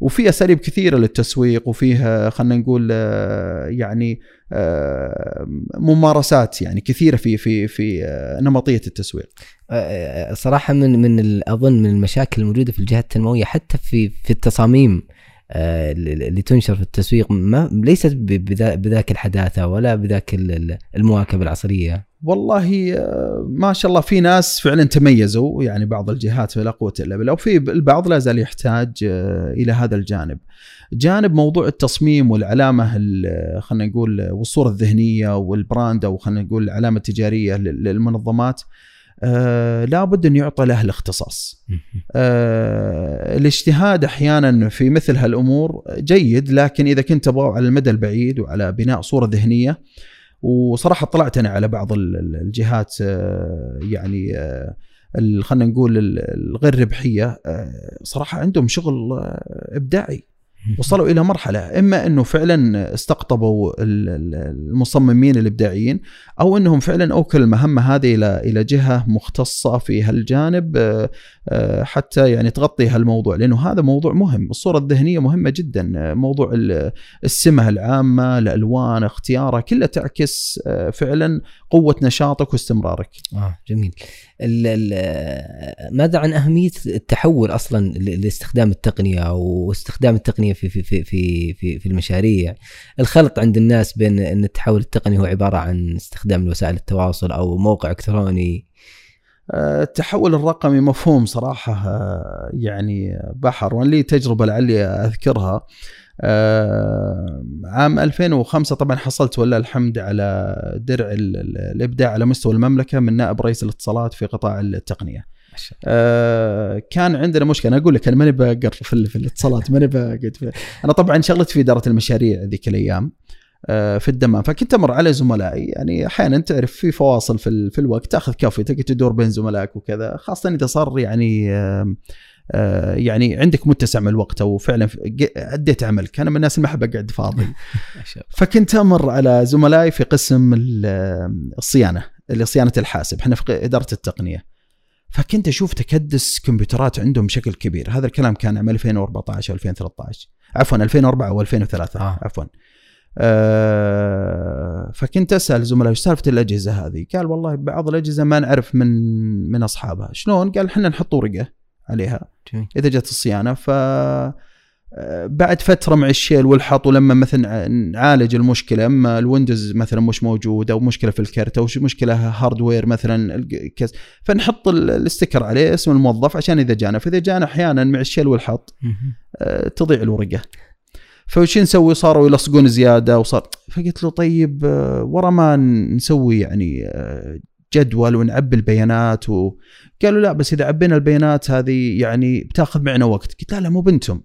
وفي أساليب كثيرة للتسويق وفيها خلينا نقول آه، يعني آه، ممارسات يعني كثيرة في في في نمطية التسويق. صراحة من من أظن من المشاكل الموجودة في الجهات التنموية حتى في في التصاميم آه، اللي تنشر في التسويق ما ليست بذاك الحداثة ولا بذاك المواكبة العصرية والله آه، ما شاء الله في ناس فعلا تميزوا يعني بعض الجهات لا قوة إلا بالله وفي البعض لا زال يحتاج آه، إلى هذا الجانب. جانب موضوع التصميم والعلامة خلينا نقول والصورة الذهنية والبراند أو خلينا نقول العلامة التجارية للمنظمات آه لابد أن يعطى له الاختصاص. آه الاجتهاد أحيانا في مثل هالأمور جيد لكن إذا كنت تبغى على المدى البعيد وعلى بناء صورة ذهنية وصراحة طلعت أنا على بعض الجهات آه يعني آه خلينا نقول الغير ربحية آه، صراحة عندهم شغل آه، إبداعي. وصلوا إلى مرحلة إما إنه فعلا استقطبوا المصممين الإبداعيين أو إنهم فعلا اوكل المهمة هذه إلى إلى جهة مختصة في هالجانب آه، آه، حتى يعني تغطي هالموضوع لأنه هذا موضوع مهم، الصورة الذهنية مهمة جدا، موضوع السمة العامة، الألوان، اختيارها كلها تعكس آه، فعلا قوة نشاطك واستمرارك. آه جميل. ماذا عن أهمية التحول أصلا لاستخدام التقنية وإستخدام التقنية في في في في في, في المشاريع. الخلط عند الناس بين أن التحول التقني هو عبارة عن استخدام وسائل التواصل أو موقع إلكتروني. آه، التحول الرقمي مفهوم صراحة آه، يعني بحر وأنا لي تجربة لعلي أذكرها. آه، عام 2005 طبعا حصلت ولله الحمد على درع الإبداع على مستوى المملكة من نائب رئيس الاتصالات في قطاع التقنية. آه كان عندنا مشكلة. أنا أقول لك أنا ماني بقر في, في الاتصالات ماني بقعد أنا طبعا شغلت في إدارة المشاريع ذيك الأيام آه في الدمام. فكنت أمر على زملائي. يعني أحيانا تعرف في فواصل في, في الوقت تأخذ كافي تقعد تدور بين زملائك وكذا. خاصة إذا صار يعني آه، يعني عندك متسع من الوقت أو فعلا أديت عملك. أنا من الناس اللي ما أحب أقعد فاضي. فكنت أمر على زملائي في قسم الصيانة اللي صيانة الحاسب. إحنا في إدارة التقنية. فكنت أشوف تكدس كمبيوترات عندهم بشكل كبير هذا الكلام كان عام 2014 أو 2013 عفوا 2004 أو 2003 آه. عفوا آه فكنت أسأل زملائي إيش سالفة الأجهزة هذه؟ قال والله بعض الأجهزة ما نعرف من من أصحابها، شلون؟ قال إحنا نحط ورقه عليها. إذا جت الصيانة ف بعد فترة مع الشيل والحط ولما مثلا نعالج المشكلة أما ال Windows مثلا مش موجود أو مشكلة في الكرت أو مشكلة hardware مثلا فنحط ال sticker عليه اسم الموظف عشان إذا جانا فإذا جانا أحيانا مع الشيل والحط آه، تضيع الورقة. فوش نسوي؟ صاروا يلصقون زيادة وصار فقلت له طيب آه، ورا ما نسوي يعني جدول ونعبي البيانات وقالوا لا بس إذا عبينا البيانات هذه يعني بتاخذ معنا وقت. قلت لا لا مو بنتم.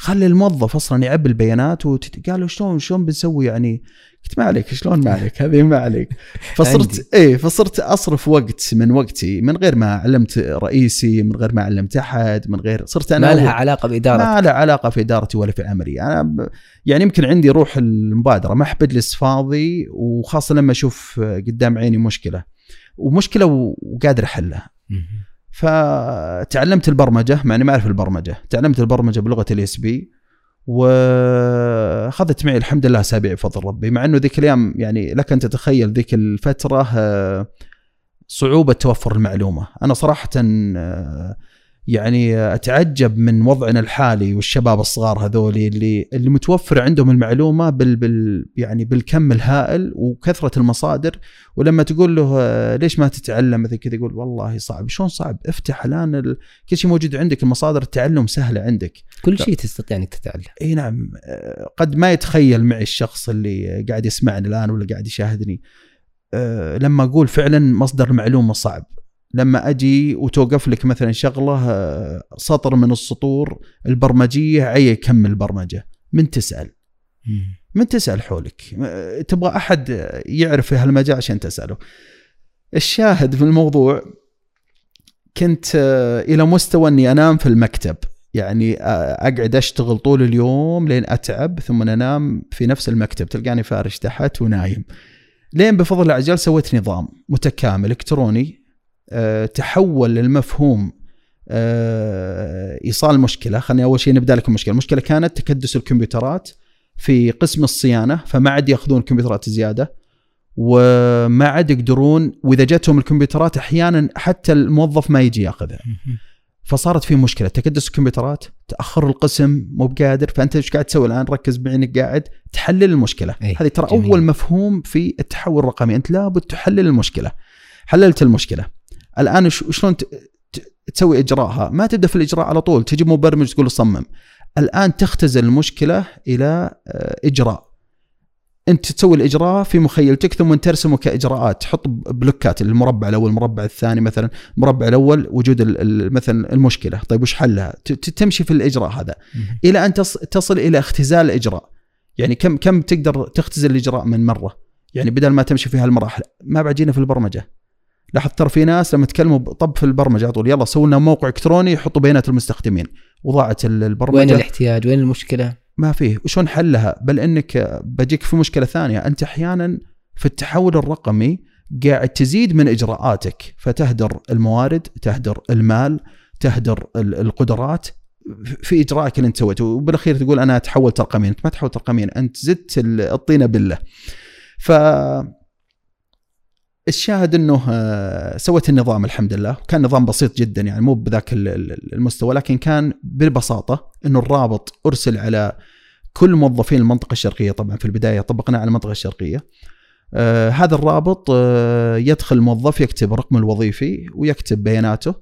خلي الموظف أصلا يعبي البيانات وقالوا شلون شلون بنسوي يعني؟ قلت ما عليك شلون ما عليك؟ هذه ما عليك. فصرت إيه فصرت أصرف وقت من وقتي من غير ما علمت رئيسي من غير ما علمت أحد من غير صرت أنا ما لها علاقة بإدارتك. ما لها علاقة في إدارتي ولا في عملي. أنا ب... يعني يمكن عندي روح المبادرة ما أحب أجلس فاضي وخاصة لما أشوف قدام عيني مشكلة ومشكلة وقادر أحلها. فتعلمت البرمجة مع إني ما أعرف البرمجة تعلمت البرمجة بلغة الاس بي وأخذت معي الحمد لله أسابيع بفضل ربي مع إنه ذيك الأيام يعني لك أن تتخيل ذيك الفترة آه، صعوبة توفر المعلومة. أنا صراحة آه، يعني أتعجب من وضعنا الحالي والشباب الصغار هذول اللي اللي متوفر عندهم المعلومة بال, بال يعني بالكم الهائل وكثرة المصادر. ولما تقول له ليش ما تتعلم؟ مثل كذا يقول والله صعب. شلون صعب؟ افتح الآن ال... كل شيء موجود عندك المصادر التعلم سهلة عندك. كل شيء تستطيع إنك تتعلم. إي نعم. قد ما يتخيل معي الشخص اللي قاعد يسمعني الآن ولا قاعد يشاهدني. أه، لما أقول فعلا مصدر المعلومة صعب. لما أجي وتوقف لك مثلا شغلة آه، سطر من السطور البرمجية عي يكمل برمجه من تسأل. من تسأل حولك. تبغى أحد يعرف في هالمجال عشان تسأله. الشاهد في الموضوع كنت آه، إلى مستوى إني أنام في المكتب. يعني آه، أقعد أشتغل طول اليوم لين أتعب ثم أنام في نفس المكتب تلقاني فارش تحت ونايم. لين بفضل الله سويت نظام متكامل إلكتروني. تحول المفهوم أه إيصال المشكلة خليني أول شيء نبدأ لكم المشكلة المشكلة كانت تكدس الكمبيوترات في قسم الصيانة فما عاد يأخذون الكمبيوترات زيادة وما عاد يقدرون وإذا جتهم الكمبيوترات أحيانا حتى الموظف ما يجي يأخذها. فصارت في مشكلة. تكدس الكمبيوترات تأخر القسم مو بقادر. فأنت إيش قاعد تسوي الآن؟ ركز بعينك قاعد تحلل المشكلة. أي، هذه ترى جميل. أول مفهوم في التحول الرقمي. أنت لابد تحلل المشكلة. حللت المشكلة. الآن شلون تسوي إجراءها؟ ما تبدأ في الإجراء على طول تجيب مبرمج تقول صمم. الآن تختزل المشكلة إلى آه، إجراء. أنت تسوي الإجراء في مخيلتك ثم ترسمه كإجراءات. تحط بلوكات المربع الأول المربع الثاني مثلا المربع الأول وجود مثلا المشكلة. طيب وش حلها؟ تمشي في الإجراء هذا. إلى أن تص- تصل إلى اختزال الإجراء. يعني كم كم تقدر تختزل الإجراء من مرة؟ يعني بدل ما تمشي في هالمراحل. ما بعد جينا في البرمجة. لاحظ ترى في ناس لما تكلموا طب في البرمجة على طول يلا سووا لنا موقع إلكتروني يحطوا بيانات المستخدمين. وضاعت ال- البرمجة. وين الاحتياج؟ وين المشكلة؟ ما فيه. وشلون حلها؟ بل إنك بجيك في مشكلة ثانية. أنت أحيانا في التحول الرقمي قاعد تزيد من إجراءاتك. فتهدر الموارد تهدر المال تهدر ال- القدرات. في إجراءك اللي أنت سويته. وبالأخير تقول أنا تحولت رقميا أنت ما تحولت رقميا أنت زدت ال- الطينه بالله. ف الشاهد إنه آه، سويت النظام الحمد لله. كان نظام بسيط جدا يعني مو بذاك ال- ال- المستوى لكن كان ببساطة إنه الرابط أرسل على كل موظفين المنطقة الشرقية. طبعا في البداية طبقنا على المنطقة الشرقية. آه هذا الرابط آه يدخل الموظف يكتب رقمه الوظيفي ويكتب بياناته.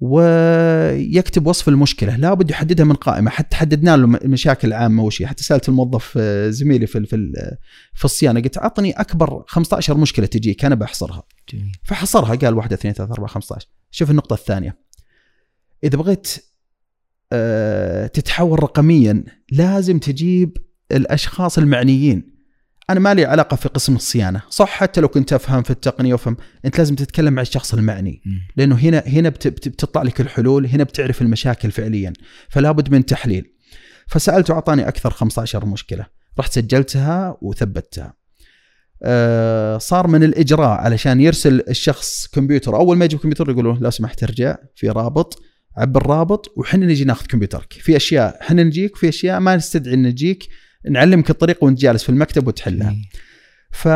ويكتب وصف المشكلة. لابد يحددها من قائمة. حتى حددنا له المشاكل العامه وش هي حتى سألت الموظف آه، زميلي في في ال- في الصيانة قلت أعطني أكبر 15 مشكلة تجيك أنا بحصرها. جميل. فحصرها قال واحدة اثنين ثلاثة أربعة 15 شوف النقطة الثانية. إذا بغيت آه، تتحول رقميا لازم تجيب الأشخاص المعنيين. أنا ما لي علاقة في قسم الصيانة. صح حتى لو كنت أفهم في التقنية وفهم أنت لازم تتكلم مع الشخص المعني. لأنه هنا هنا بت- بت- بتطلع لك الحلول هنا بتعرف المشاكل فعليا. فلا بد من تحليل. فسألته أعطاني أكثر 15 مشكلة. رحت سجلتها وثبتها. آه، صار من الإجراء علشان يرسل الشخص كمبيوتر. أول ما يجيب كمبيوتر يقولوا لو سمحت ارجع في رابط عبر الرابط وحنا نجي ناخذ كمبيوترك. في أشياء حنا نجيك في أشياء ما نستدعي إن نجيك. نعلمك الطريقة وانت جالس في المكتب وتحلها. جميل. ف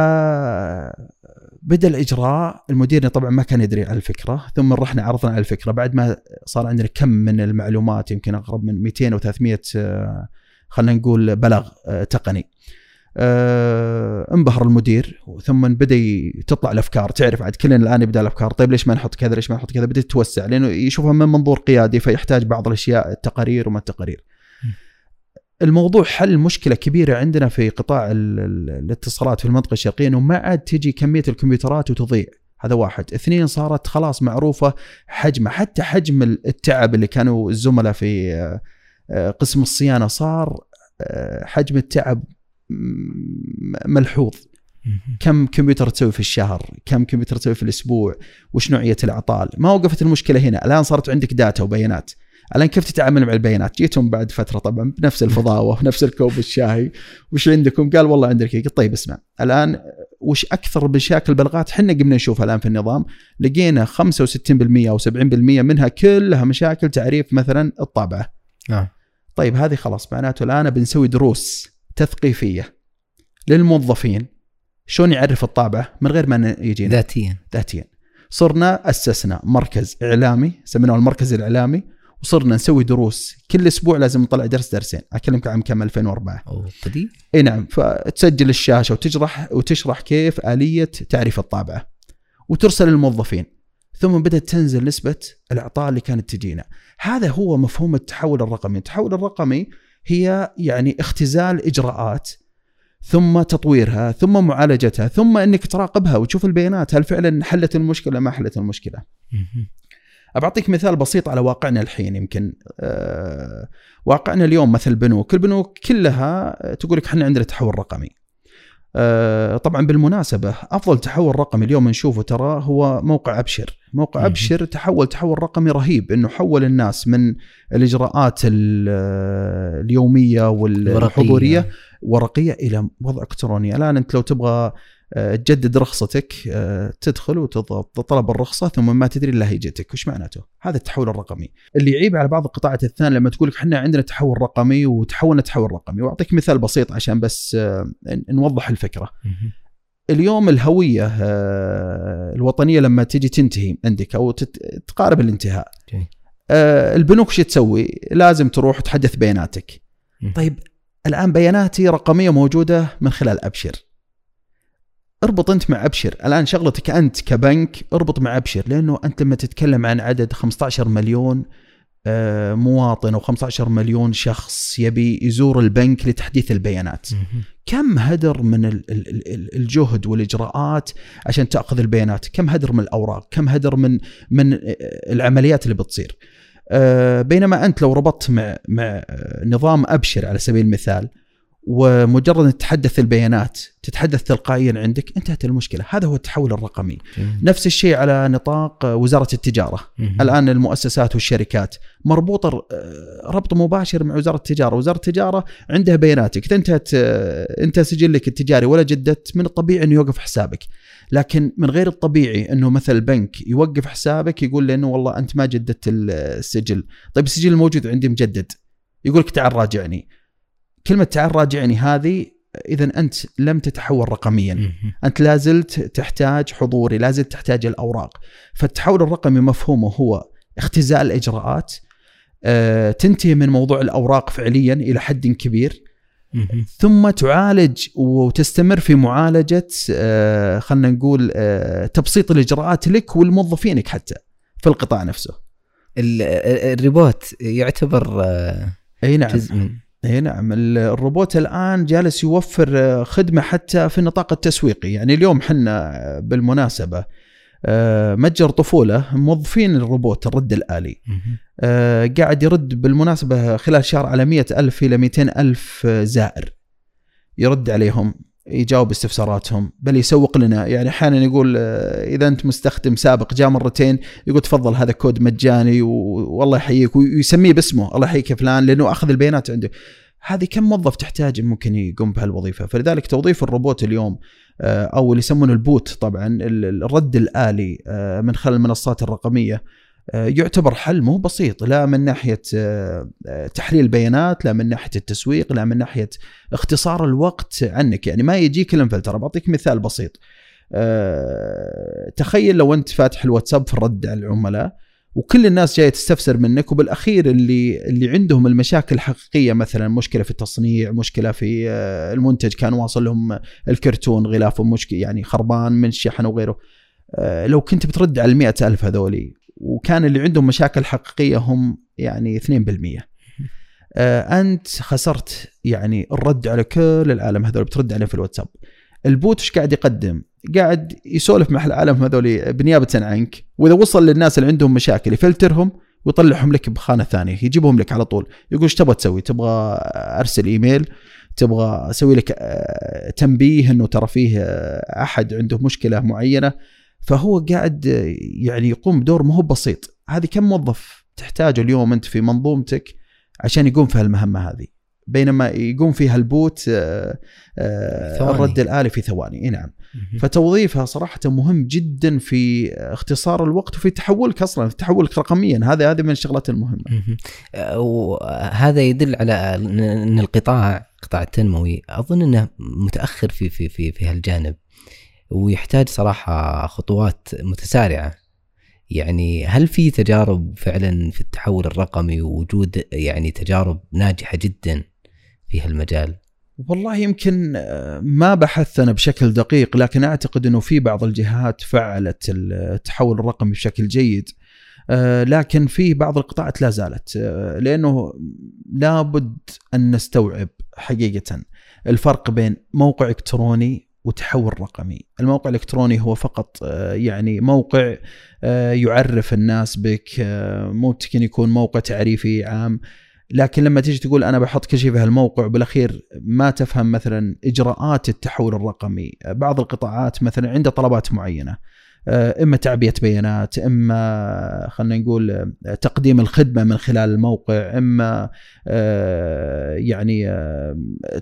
بدأ الإجراء المدير طبعا ما كان يدري على الفكرة ثم رحنا عرضنا على الفكرة. بعد ما صار عندنا كم من المعلومات يمكن أقرب من 200 و 300 آه، خلينا نقول بلاغ آه، تقني. آه، انبهر المدير ثم بدأ تطلع الأفكار. تعرف عاد كلنا الآن يبدأ الأفكار. طيب ليش ما نحط كذا؟ ليش ما نحط كذا؟ بدأت تتوسع لأنه يشوفها من منظور قيادي فيحتاج بعض الأشياء التقارير وما التقارير. الموضوع حل مشكلة كبيرة عندنا في قطاع ال- ال- الاتصالات في المنطقة الشرقية إنه ما عاد تجي كمية الكمبيوترات وتضيع. هذا واحد. اثنين صارت خلاص معروفة حجمها حتى حجم التعب اللي كانوا الزملاء في آه، آه، قسم الصيانة صار آه، حجم التعب ملحوظ. كم كمبيوتر تسوي في الشهر؟ كم كمبيوتر تسوي في الأسبوع؟ وش نوعية الاعطال ما وقفت المشكلة هنا. الآن صارت عندك داتا وبيانات. الآن كيف تتعامل مع البيانات؟ جيتهم بعد فترة طبعا بنفس الفضاوة ونفس الكوب الشاي وش عندكم؟ قال والله عندك قلت طيب اسمع الآن وش أكثر مشاكل البلاغات إحنا قمنا نشوفها الآن في النظام لقينا 65% أو 70% منها كلها مشاكل تعريف مثلا الطابعه نعم. طيب هذه خلاص معناته الآن بنسوي دروس تثقيفية للموظفين. شلون يعرف الطابعه من غير ما يجينا. ذاتيا. ذاتيا. صرنا أسسنا مركز إعلامي سميناه المركز الإعلامي. وصرنا نسوي دروس. كل أسبوع لازم نطلع درس درسين. أكلمك عام كم؟ 2004 أو قديم إي نعم. فتسجل الشاشة وتشرح وتشرح كيف آلية تعريف الطابعه وترسل للموظفين. ثم بدأت تنزل نسبة الإعطاء اللي كانت تجينا. هذا هو مفهوم التحول الرقمي. التحول الرقمي هي يعني اختزال إجراءات ثم تطويرها ثم معالجتها ثم إنك تراقبها وتشوف البيانات. هل فعلا حلت المشكلة ما حلت المشكلة؟ بعطيك مثال بسيط على واقعنا الحين يمكن آه، واقعنا اليوم مثل بنوك البنوك كلها تقول لك إحنا عندنا تحول رقمي. آه، طبعا بالمناسبة أفضل تحول رقمي اليوم نشوفه ترى هو موقع أبشر. موقع أبشر تحول تحول رقمي رهيب أنه حول الناس من الإجراءات اليومية والحضورية ورقية إلى وضع إلكتروني. الآن أنت لو تبغى آه، تجدد رخصتك آه، تدخل وتضغط طلب الرخصة ثم ما تدري إلا هي جتك. وش معناته؟ هذا التحول الرقمي. اللي يعيب على بعض القطاعات الثانية لما تقول لك إحنا عندنا تحول رقمي وتحولنا تحول رقمي. وأعطيك مثال بسيط عشان بس آه، نوضح الفكرة. اليوم الهوية الوطنية لما تجي تنتهي عندك أو تقارب الانتهاء البنوك شو تسوي؟ لازم تروح تحدث بياناتك. طيب الآن بياناتي رقمية موجودة من خلال أبشر. اربط انت مع ابشر. الان شغلتك انت كبنك اربط مع ابشر لأنه انت لما تتكلم عن عدد 15 مليون آه، مواطن أو 15 مليون شخص يبي يزور البنك لتحديث البيانات. كم هدر من الجهد والإجراءات عشان تأخذ البيانات؟ كم هدر من الأوراق؟ كم هدر من من العمليات اللي بتصير؟ آه، بينما أنت لو ربطت مع مع نظام أبشر على سبيل المثال ومجرد أن تتحدث البيانات تتحدث تلقائيا عندك انتهت المشكلة. هذا هو التحول الرقمي. جميل. نفس الشيء على نطاق وزارة التجارة. مم. الآن المؤسسات والشركات مربوطة ربط مباشر مع وزارة التجارة. وزارة التجارة عندها بياناتك. اذا انتهت أنت سجلك التجاري ولا جددت من الطبيعي أنه يوقف حسابك. لكن من غير الطبيعي أنه مثل البنك يوقف حسابك يقول لي انه والله أنت ما جددت السجل. طيب السجل الموجود عندي مجدد. يقول لك تعال راجعني. كلمة تعال راجعني هذه إذا أنت لم تتحول رقميا. أنت لازلت تحتاج حضوري لازلت تحتاج الأوراق. فالتحول الرقمي مفهومه هو اختزال الإجراءات آه، تنتهي من موضوع الأوراق فعليا إلى حد كبير. ثم تعالج وتستمر في معالجة آه، خلينا نقول آه، تبسيط الإجراءات لك ولموظفينك حتى في القطاع نفسه. الريبوت يعتبر أي نعم. جزء من اي نعم الروبوت الآن جالس يوفر آه، خدمة حتى في النطاق التسويقي. يعني اليوم حنا آه، بالمناسبة آه، متجر طفولة موظفين الروبوت الرد الآلي. قاعد يرد بالمناسبة خلال شهر على مئة ألف إلى 200 ألف زائر. يرد عليهم. يجاوب استفساراتهم بل يسوق لنا. يعني أحيانا يقول إذا أنت مستخدم سابق جاء مرتين يقول تفضل هذا كود مجاني والله يحييك ويسميه باسمه الله يحييك يا فلان لأنه أخذ البيانات عنده. هذه كم موظف تحتاج ممكن يقوم بهالوظيفة؟ فلذلك توظيف الروبوت اليوم آه، أو اللي يسمونه ال bot طبعا الرد الآلي آه، من خلال المنصات الرقمية آه، يعتبر حل مو بسيط لا من ناحية آه، آه، تحليل البيانات لا من ناحية التسويق لا من ناحية اختصار الوقت عنك يعني ما يجيك ال unfiltered بعطيك مثال بسيط تخيل لو أنت فاتح الواتساب في الرد على العملاء وكل الناس جاية تستفسر منك وبالأخير اللي اللي عندهم المشاكل الحقيقية مثلا مشكلة في التصنيع، مشكلة في المنتج كان واصل لهم الكرتون غلافه مشكله يعني خربان من الشحن وغيره. لو كنت بترد على المئة ألف هذولي وكان اللي عندهم مشاكل حقيقية هم يعني 2% آه أنت خسرت يعني الرد على كل العالم هذول بترد عليه في الواتساب. البوت إيش قاعد يقدم؟ قاعد يسولف مع العالم هذول بنيابة عنك وإذا وصل للناس اللي عندهم مشاكل يفلترهم ويطلعهم لك بخانة ثانية يجيبهم لك على طول. يقول إيش تبغى تسوي؟ تبغى أرسل إيميل؟ تبغى أسوي لك آه، تنبيه إنه ترى فيه آه، أحد عنده مشكلة معينة؟ فهو قاعد يعني يقوم بدور ما هو بسيط. هذه كم موظف تحتاجه اليوم أنت في منظومتك عشان يقوم في هالمهمة هذه؟ بينما يقوم فيها البوت آه، آه، الرد الآلي في ثواني. إي نعم. فتوظيفها صراحة مهم جدا في اختصار الوقت وفي تحولك أصلا في تحولك رقميا. هذا هذه من الشغلات المهمة. وهذا يدل على إن القطاع القطاع التنموي أظن إنه متأخر في في في في هالجانب. ويحتاج صراحة خطوات متسارعة يعني هل في تجارب فعلا في التحول الرقمي ووجود يعني تجارب ناجحة جدا في هالمجال؟ والله يمكن آه، ما بحثت أنا بشكل دقيق لكن أعتقد إنه في بعض الجهات فعلت التحول الرقمي بشكل جيد آه، لكن في بعض القطاعات لا زالت آه، لأنه لابد أن نستوعب حقيقة الفرق بين موقع إلكتروني وتحول رقمي. الموقع الإلكتروني هو فقط آه، يعني موقع آه، يعرف الناس بك آه، ممكن يكون موقع تعريفي عام. لكن لما تيجي تقول أنا بحط كل شيء في هالموقع بالأخير ما تفهم مثلا إجراءات التحول الرقمي، بعض القطاعات مثلا عنده طلبات معينة. إما تعبئة بيانات، إما خلينا نقول آه، تقديم الخدمة من خلال الموقع، إما آه، يعني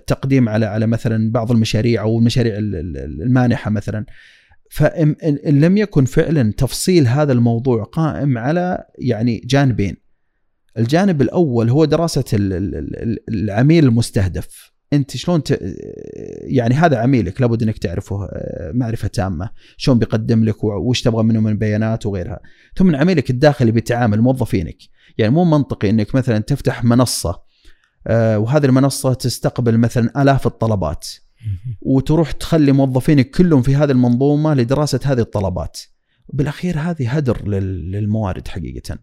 تقديم على على مثلا بعض المشاريع أو المشاريع المانحة مثلا. فإن لم يكن فعلا تفصيل هذا الموضوع قائم على يعني جانبين الجانب الأول هو دراسة العميل المستهدف انت شلون ت... يعني هذا عميلك لابد انك تعرفه آه، معرفة تامة شلون بيقدم لك وش تبغى منه من بيانات وغيرها. ثم عميلك الداخلي بيتعامل موظفينك. يعني مو منطقي انك مثلا تفتح منصة آه، وهذه المنصة تستقبل مثلا آلاف الطلبات وتروح تخلي موظفينك كلهم في هذه المنظومة لدراسة هذه الطلبات. بالأخير هذه هدر للموارد حقيقة.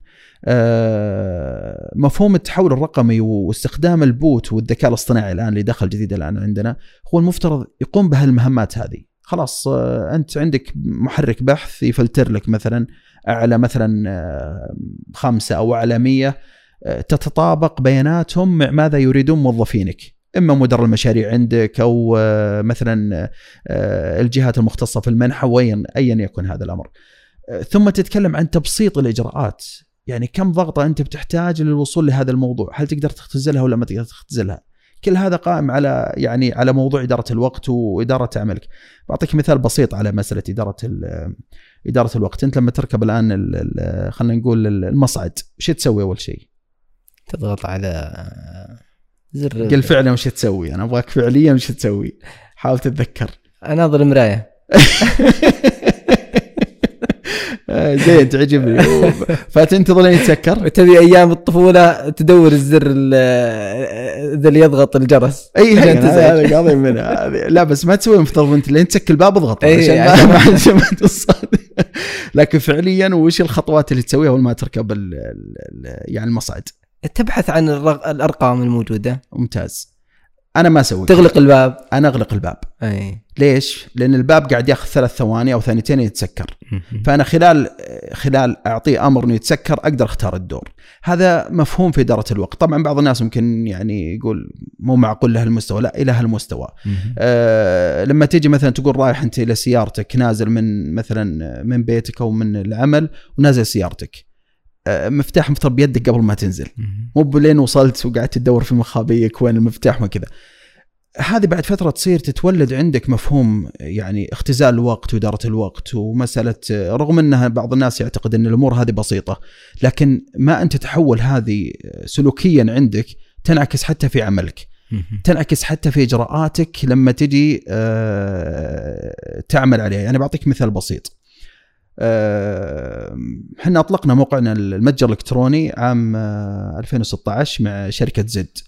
آه، مفهوم التحول الرقمي واستخدام البوت والذكاء الاصطناعي الآن اللي دخل جديد الآن عندنا هو المفترض يقوم بهالمهمات هذه. خلاص آه، أنت عندك محرك بحث يفلتر لك مثلا أعلى مثلا آه، خمسة أو أعلى 100 تتطابق بياناتهم مع ماذا يريدون موظفينك. إما مدراء المشاريع عندك أو مثلا الجهات المختصة في المنحة وين ايا يكن هذا الأمر. ثم تتكلم عن تبسيط الإجراءات. يعني كم ضغطة أنت بتحتاج للوصول لهذا الموضوع؟ هل تقدر تختزلها ولا ما تقدر تختزلها؟ كل هذا قائم على يعني على موضوع إدارة الوقت وإدارة عملك. بعطيك مثال بسيط على مسألة إدارة إدارة الوقت. أنت لما تركب الآن خلينا نقول المصعد وش تسوي أول شيء؟ تضغط على زر قل فعلا وش تسوي؟ أنا أبغاك فعليا وش تسوي؟ حاول تتذكر. أناظر المراية. آه، زين تعجبني. فتنتظر لين يتسكر؟ تبي أيام الطفولة تدور الزر ذا اللي يضغط الجرس. أي هذا قاضي منها. لا بس ما تسوي مفترض أنت لين تسكر الباب اضغط عشان ما لكن فعليا وش الخطوات اللي تسويها أول ما تركب يعني المصعد؟ تبحث عن الأرقام الموجودة. ممتاز. أنا ما أسوي تغلق الباب. أنا أغلق الباب. أي. ليش؟ لأن الباب قاعد ياخذ ثلاث ثواني أو ثانيتين يتسكر. فأنا خلال خلال اعطيه أمر إنه يتسكر أقدر أختار الدور. هذا مفهوم في إدارة الوقت. طبعا بعض الناس ممكن يعني يقول مو معقول لهالمستوى لا إلى هالمستوى. آه لما تيجي مثلا تقول رايح أنت إلى سيارتك نازل من مثلا من بيتك أو من العمل ونازل سيارتك. مفتاح مفترض بيدك قبل ما تنزل. مو بلين وصلت وقعدت تدور في مخابيك وين المفتاح وكذا. هذه بعد فترة تصير تتولد عندك مفهوم يعني اختزال الوقت وإدارة الوقت ومسألة رغم أنها بعض الناس يعتقد أن الأمور هذه بسيطة لكن ما أنت تتحول هذه سلوكيا عندك تنعكس حتى في عملك. تنعكس حتى في إجراءاتك لما تجي آه، تعمل عليها. يعني بعطيك مثال بسيط. إحنا أطلقنا موقعنا المتجر الإلكتروني عام 2016 آه، مع شركة زد.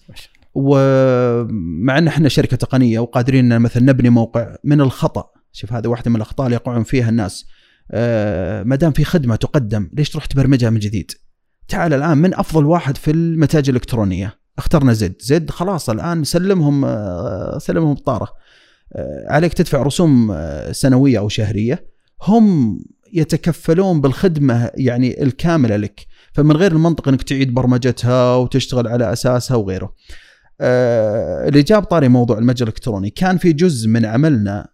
ومع إن إحنا شركة تقنية وقادرين إن مثلا نبني موقع من الخطأ. شوف هذه واحدة من الأخطاء اللي يقعون فيها الناس. آه، ما دام في خدمة تقدم ليش تروح تبرمجها من جديد؟ تعال الآن من أفضل واحد في المتاجر الإلكترونية. اخترنا زد. زد خلاص الآن سلمهم آه، سلمهم الطاره عليك تدفع رسوم سنوية أو شهرية. هم يتكفلون بالخدمة يعني الكاملة لك فمن غير المنطق إنك تعيد برمجتها وتشتغل على أساسها وغيره. آه اللي جاب طاري موضوع المتجر الإلكتروني كان في جزء من عملنا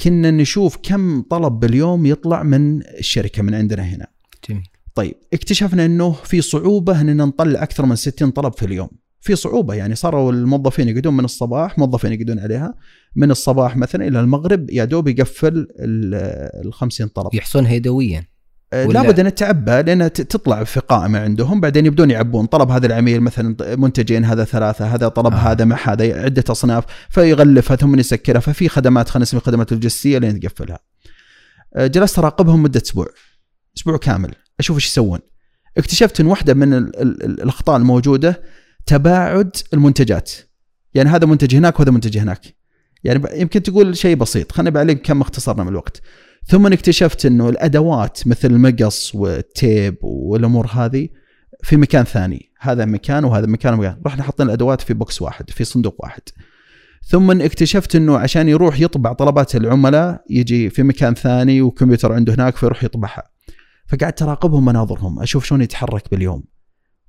كنا نشوف كم طلب باليوم يطلع من الشركة من عندنا هنا. جميل. طيب اكتشفنا إنه في صعوبة إننا نطلع أكثر من 60 طلب في اليوم. في صعوبة يعني صاروا الموظفين يقعدون من الصباح موظفين يقعدون عليها من الصباح مثلا إلى المغرب يا دوب يقفل ال 50 طلب يحصونها يدويا آه، لابد أن تعبى لأن تطلع في قائمة عندهم بعدين يبدون يعبون طلب هذا العميل مثلا منتجين هذا ثلاثة هذا طلب آه. هذا مع هذا عدة أصناف فيغلفها ثم يسكرها ففي خدمات خلينا نسميها خدمات لوجستية لين تقفلها. آه، جلست أراقبهم مدة أسبوع أسبوع كامل أشوف إيش يسوون. اكتشفت إن واحدة من الأخطاء الموجودة تباعد المنتجات. يعني هذا منتج هناك وهذا منتج هناك. يعني يمكن تقول شيء بسيط خلينا بعليك كم اختصرنا من الوقت. ثم اكتشفت إنه الأدوات مثل المقص والتيب والأمور هذه في مكان ثاني. هذا مكان وهذا مكان ومكان رحنا حطينا الأدوات في بوكس واحد في صندوق واحد. ثم اكتشفت إنه عشان يروح يطبع طلبات العملاء يجي في مكان ثاني وكمبيوتر عنده هناك فيروح يطبعها. فقعدت أراقبهم مناظرهم أشوف شلون يتحرك باليوم.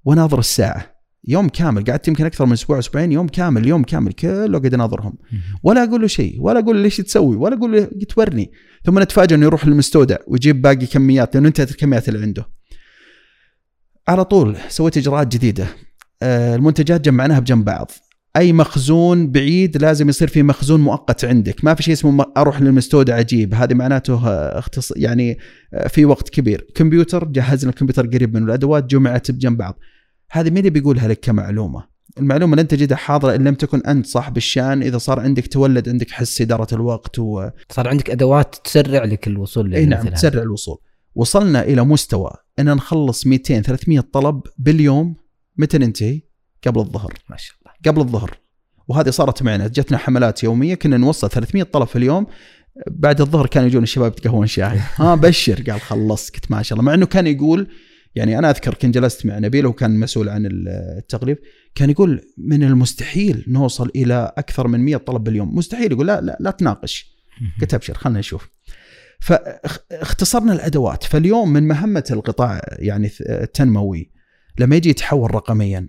وأناظر الساعة. يوم كامل قعدت يمكن أكثر من أسبوع أسبوعين يوم كامل يوم كامل كله قاعد أناظرهم. ولا أقول له شيء ولا أقول له ليش تسوي ولا أقول له تورني ثم نتفاجئ إنه يروح للمستودع ويجيب باقي كميات لأنه انتهت الكميات اللي عنده. على طول سويت إجراءات جديدة. آه، المنتجات جمعناها بجنب بعض. أي مخزون بعيد لازم يصير في مخزون مؤقت عندك. ما في شيء اسمه أروح للمستودع أجيب. هذه معناته آه، اختص يعني آه، في وقت كبير. كمبيوتر جهزنا الكمبيوتر قريب منه الأدوات جمعت بجنب بعض. هذه مين بيقولها لك كمعلومة؟ المعلومة لن تجدها حاضرة إن لم تكن أنت صاحب الشان. إذا صار عندك تولد عندك حس إدارة الوقت و صار عندك أدوات تسرع لك الوصول إي نعم تسرع الوصول. وصلنا إلى مستوى إن نخلص 200 300 طلب باليوم. متى ننتهي؟ قبل الظهر. ما شاء الله. قبل الظهر. وهذه صارت معنا. جتنا حملات يومية كنا نوصل 300 طلب في اليوم. بعد الظهر كانوا يجون الشباب يتقهون شاي. ها بشر. قال خلصت قلت ما شاء الله. مع إنه كان يقول يعني أنا أذكر كنت جلست مع نبيل وكان مسؤول عن التغليف كان يقول من المستحيل نوصل إلى أكثر من 100 طلب باليوم. مستحيل يقول لا لا, لا تناقش. قلت أبشر خلينا نشوف. فاختصرنا الأدوات. فاليوم من مهمة القطاع يعني التنموي لما يجي يتحول رقميا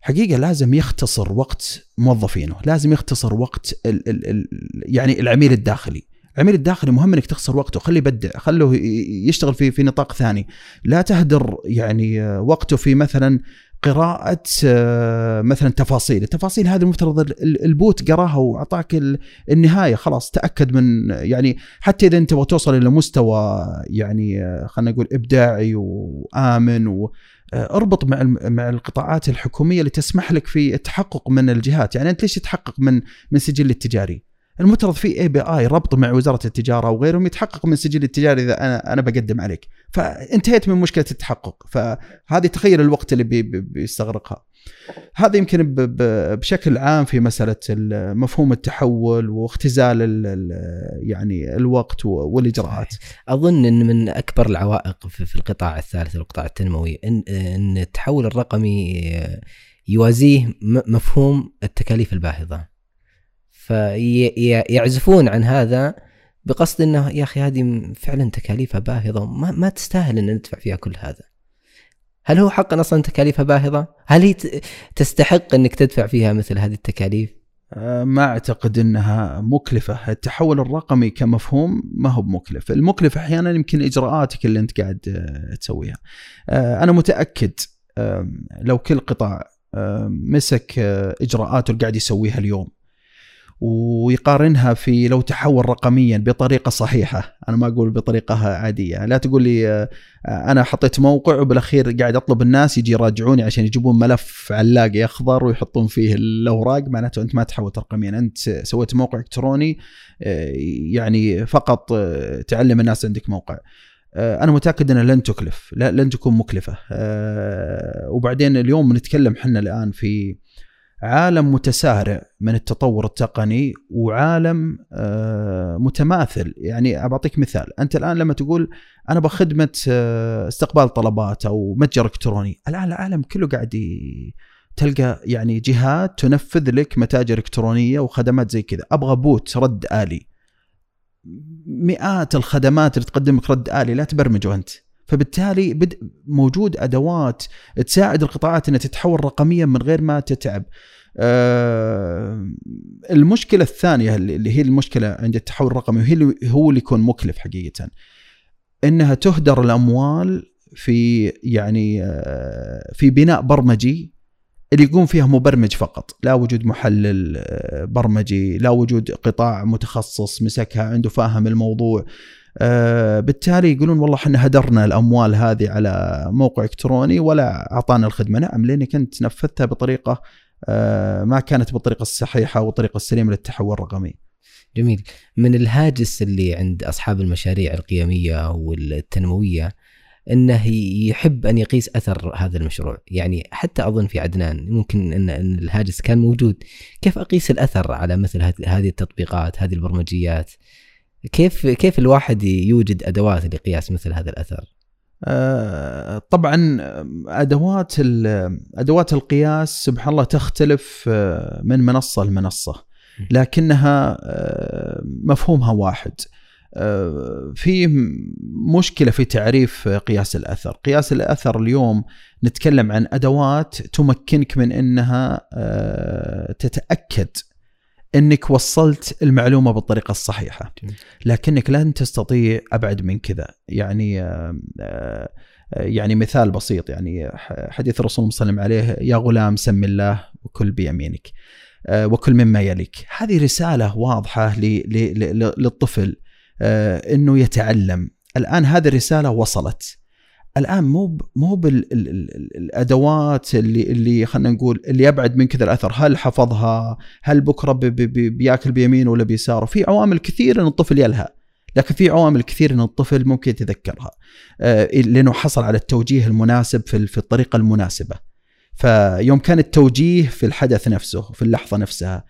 حقيقة لازم يختصر وقت موظفينه لازم يختصر وقت ال ال ال يعني العميل الداخلي. العميل الداخلي مهم إنك تخسر وقته خليه يبدع خله يشتغل في في نطاق ثاني. لا تهدر يعني وقته في مثلا قراءة مثلا تفاصيل. التفاصيل هذه المفترض البوت قراها وأعطاك النهاية خلاص تأكد من يعني حتى إذا أنت تبغى توصل إلى مستوى يعني خلينا نقول إبداعي وآمن و اربط مع مع القطاعات الحكومية اللي تسمح لك في التحقق من الجهات، يعني أنت ليش تتحقق من من سجل التجاري؟ المفترض في اي بي اي ربط مع وزارة التجارة وغيرهم يتحقق من السجل التجاري إذا أنا أنا بقدم عليك. فانتهيت من مشكلة التحقق. فهذه تخيل الوقت اللي بي بيستغرقها. هذا يمكن بشكل عام في مسألة مفهوم التحول واختزال يعني الوقت والإجراءات. أظن إن من أكبر العوائق في القطاع الثالث القطاع التنموي إن إن التحول الرقمي يوازيه مفهوم التكاليف الباهظة. فيعزفون عن هذا بقصد إنه يا أخي هذه فعلا تكاليفها باهظة ما, تستاهل إن ندفع فيها كل هذا. هل هو حقا أصلا تكاليفها باهظة؟ هل هي تستحق إنك تدفع فيها مثل هذه التكاليف؟ أه، ما أعتقد إنها مكلفة، التحول الرقمي كمفهوم ما هو بمكلف، المكلف أحيانا يمكن إجراءاتك اللي أنت قاعد أه، تسويها. أه، أنا متأكد لو كل قطاع مسك إجراءاته اللي قاعد يسويها اليوم ويقارنها في لو تحول رقميا بطريقة صحيحة. أنا ما أقول بطريقة عادية. لا تقول لي آه، أنا حطيت موقع وبالأخير قاعد أطلب الناس يجي يراجعوني عشان يجيبون ملف علاقي اخضر ويحطون فيه الأوراق. معناته أنت ما تحولت رقميا. أنت سويت موقع إلكتروني آه، يعني فقط آه، تعلم الناس عندك موقع. أنا متأكد أنها لن تكلف. لن تكون مكلفة. وبعدين اليوم نتكلم إحنا الآن في عالم متسارع من التطور التقني وعالم آه، متماثل. يعني بعطيك مثال. أنت الآن لما تقول أنا بخدمة آه، استقبال طلبات أو متجر إلكتروني الآن العالم كله قاعد تلقى يعني جهات تنفذ لك متاجر إلكترونية وخدمات زي كذا. أبغى بوت رد آلي. مئات الخدمات اللي تقدم لك رد آلي لا تبرمجه أنت. فبالتالي موجود أدوات تساعد القطاعات إنها تتحول رقميا من غير ما تتعب. آه المشكلة الثانية اللي هي المشكلة عند التحول الرقمي وهي اللي هو اللي يكون مكلف حقيقة إنها تهدر الأموال في يعني آه في بناء برمجي اللي يقوم فيها مبرمج فقط لا وجود محلل آه، برمجي لا وجود قطاع متخصص مسكها عنده فاهم الموضوع بالتالي يقولون والله إحنا هدرنا الأموال هذه على موقع إلكتروني ولا أعطانا الخدمة. نعم لأنك أنت نفذتها بطريقة ما كانت بالطريقة الصحيحة والطريقة السليمة للتحول الرقمي. جميل من الهاجس اللي عند أصحاب المشاريع القيمية والتنموية إنه يحب أن يقيس أثر هذا المشروع، يعني حتى أظن في عدنان ممكن ان الهاجس كان موجود، كيف أقيس الأثر على مثل هذه التطبيقات، هذه البرمجيات؟ كيف كيف الواحد يوجد أدوات لقياس مثل هذا الأثر؟ آه، طبعا أدوات أدوات القياس سبحان الله تختلف آه، من منصة لمنصة. لكنها آه، مفهومها واحد. آه، في مشكلة في تعريف قياس الأثر، قياس الأثر اليوم نتكلم عن أدوات تمكنك من إنها آه، تتأكد إنك وصلت المعلومة بالطريقة الصحيحة. لكنك لن تستطيع أبعد من كذا. يعني يعني مثال بسيط يعني حديث الرسول صلى الله عليه وسلم عليه يا غلام سم الله وكل بيمينك وكل مما يليك. هذه رسالة واضحة للطفل آه، إنه يتعلم. الآن هذه الرسالة وصلت. الآن مو مو بالادوات اللي اللي خلينا نقول اللي ابعد من كذا الأثر. هل حفظها؟ هل بكرة بي بي بياكل بيمينه ولا بيساره في عوامل كثير إن الطفل يلهى لكن في عوامل كثير إن الطفل ممكن يتذكرها. آه، لأنه حصل على التوجيه المناسب في في الطريقة المناسبة. فيوم كان التوجيه في الحدث نفسه في اللحظة نفسها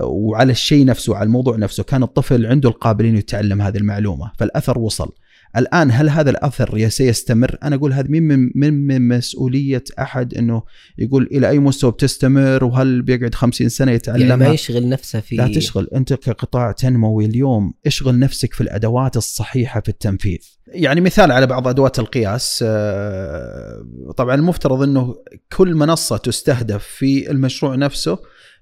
وعلى الشيء نفسه وعلى الموضوع نفسه كان الطفل عنده القابلين يتعلم هذه المعلومة فالأثر وصل. الآن هل هذا الأثر سيستمر؟ أنا أقول هذا من من من, مسؤولية أحد إنه يقول إلى أي مستوى بتستمر وهل بيقعد 50 سنة يتعلم يعني ما يشغل نفسه في لا تشغل أنت كقطاع تنموي اليوم اشغل نفسك في الأدوات الصحيحة في التنفيذ. يعني مثال على بعض أدوات القياس آه، طبعا المفترض إنه كل منصة تستهدف في المشروع نفسه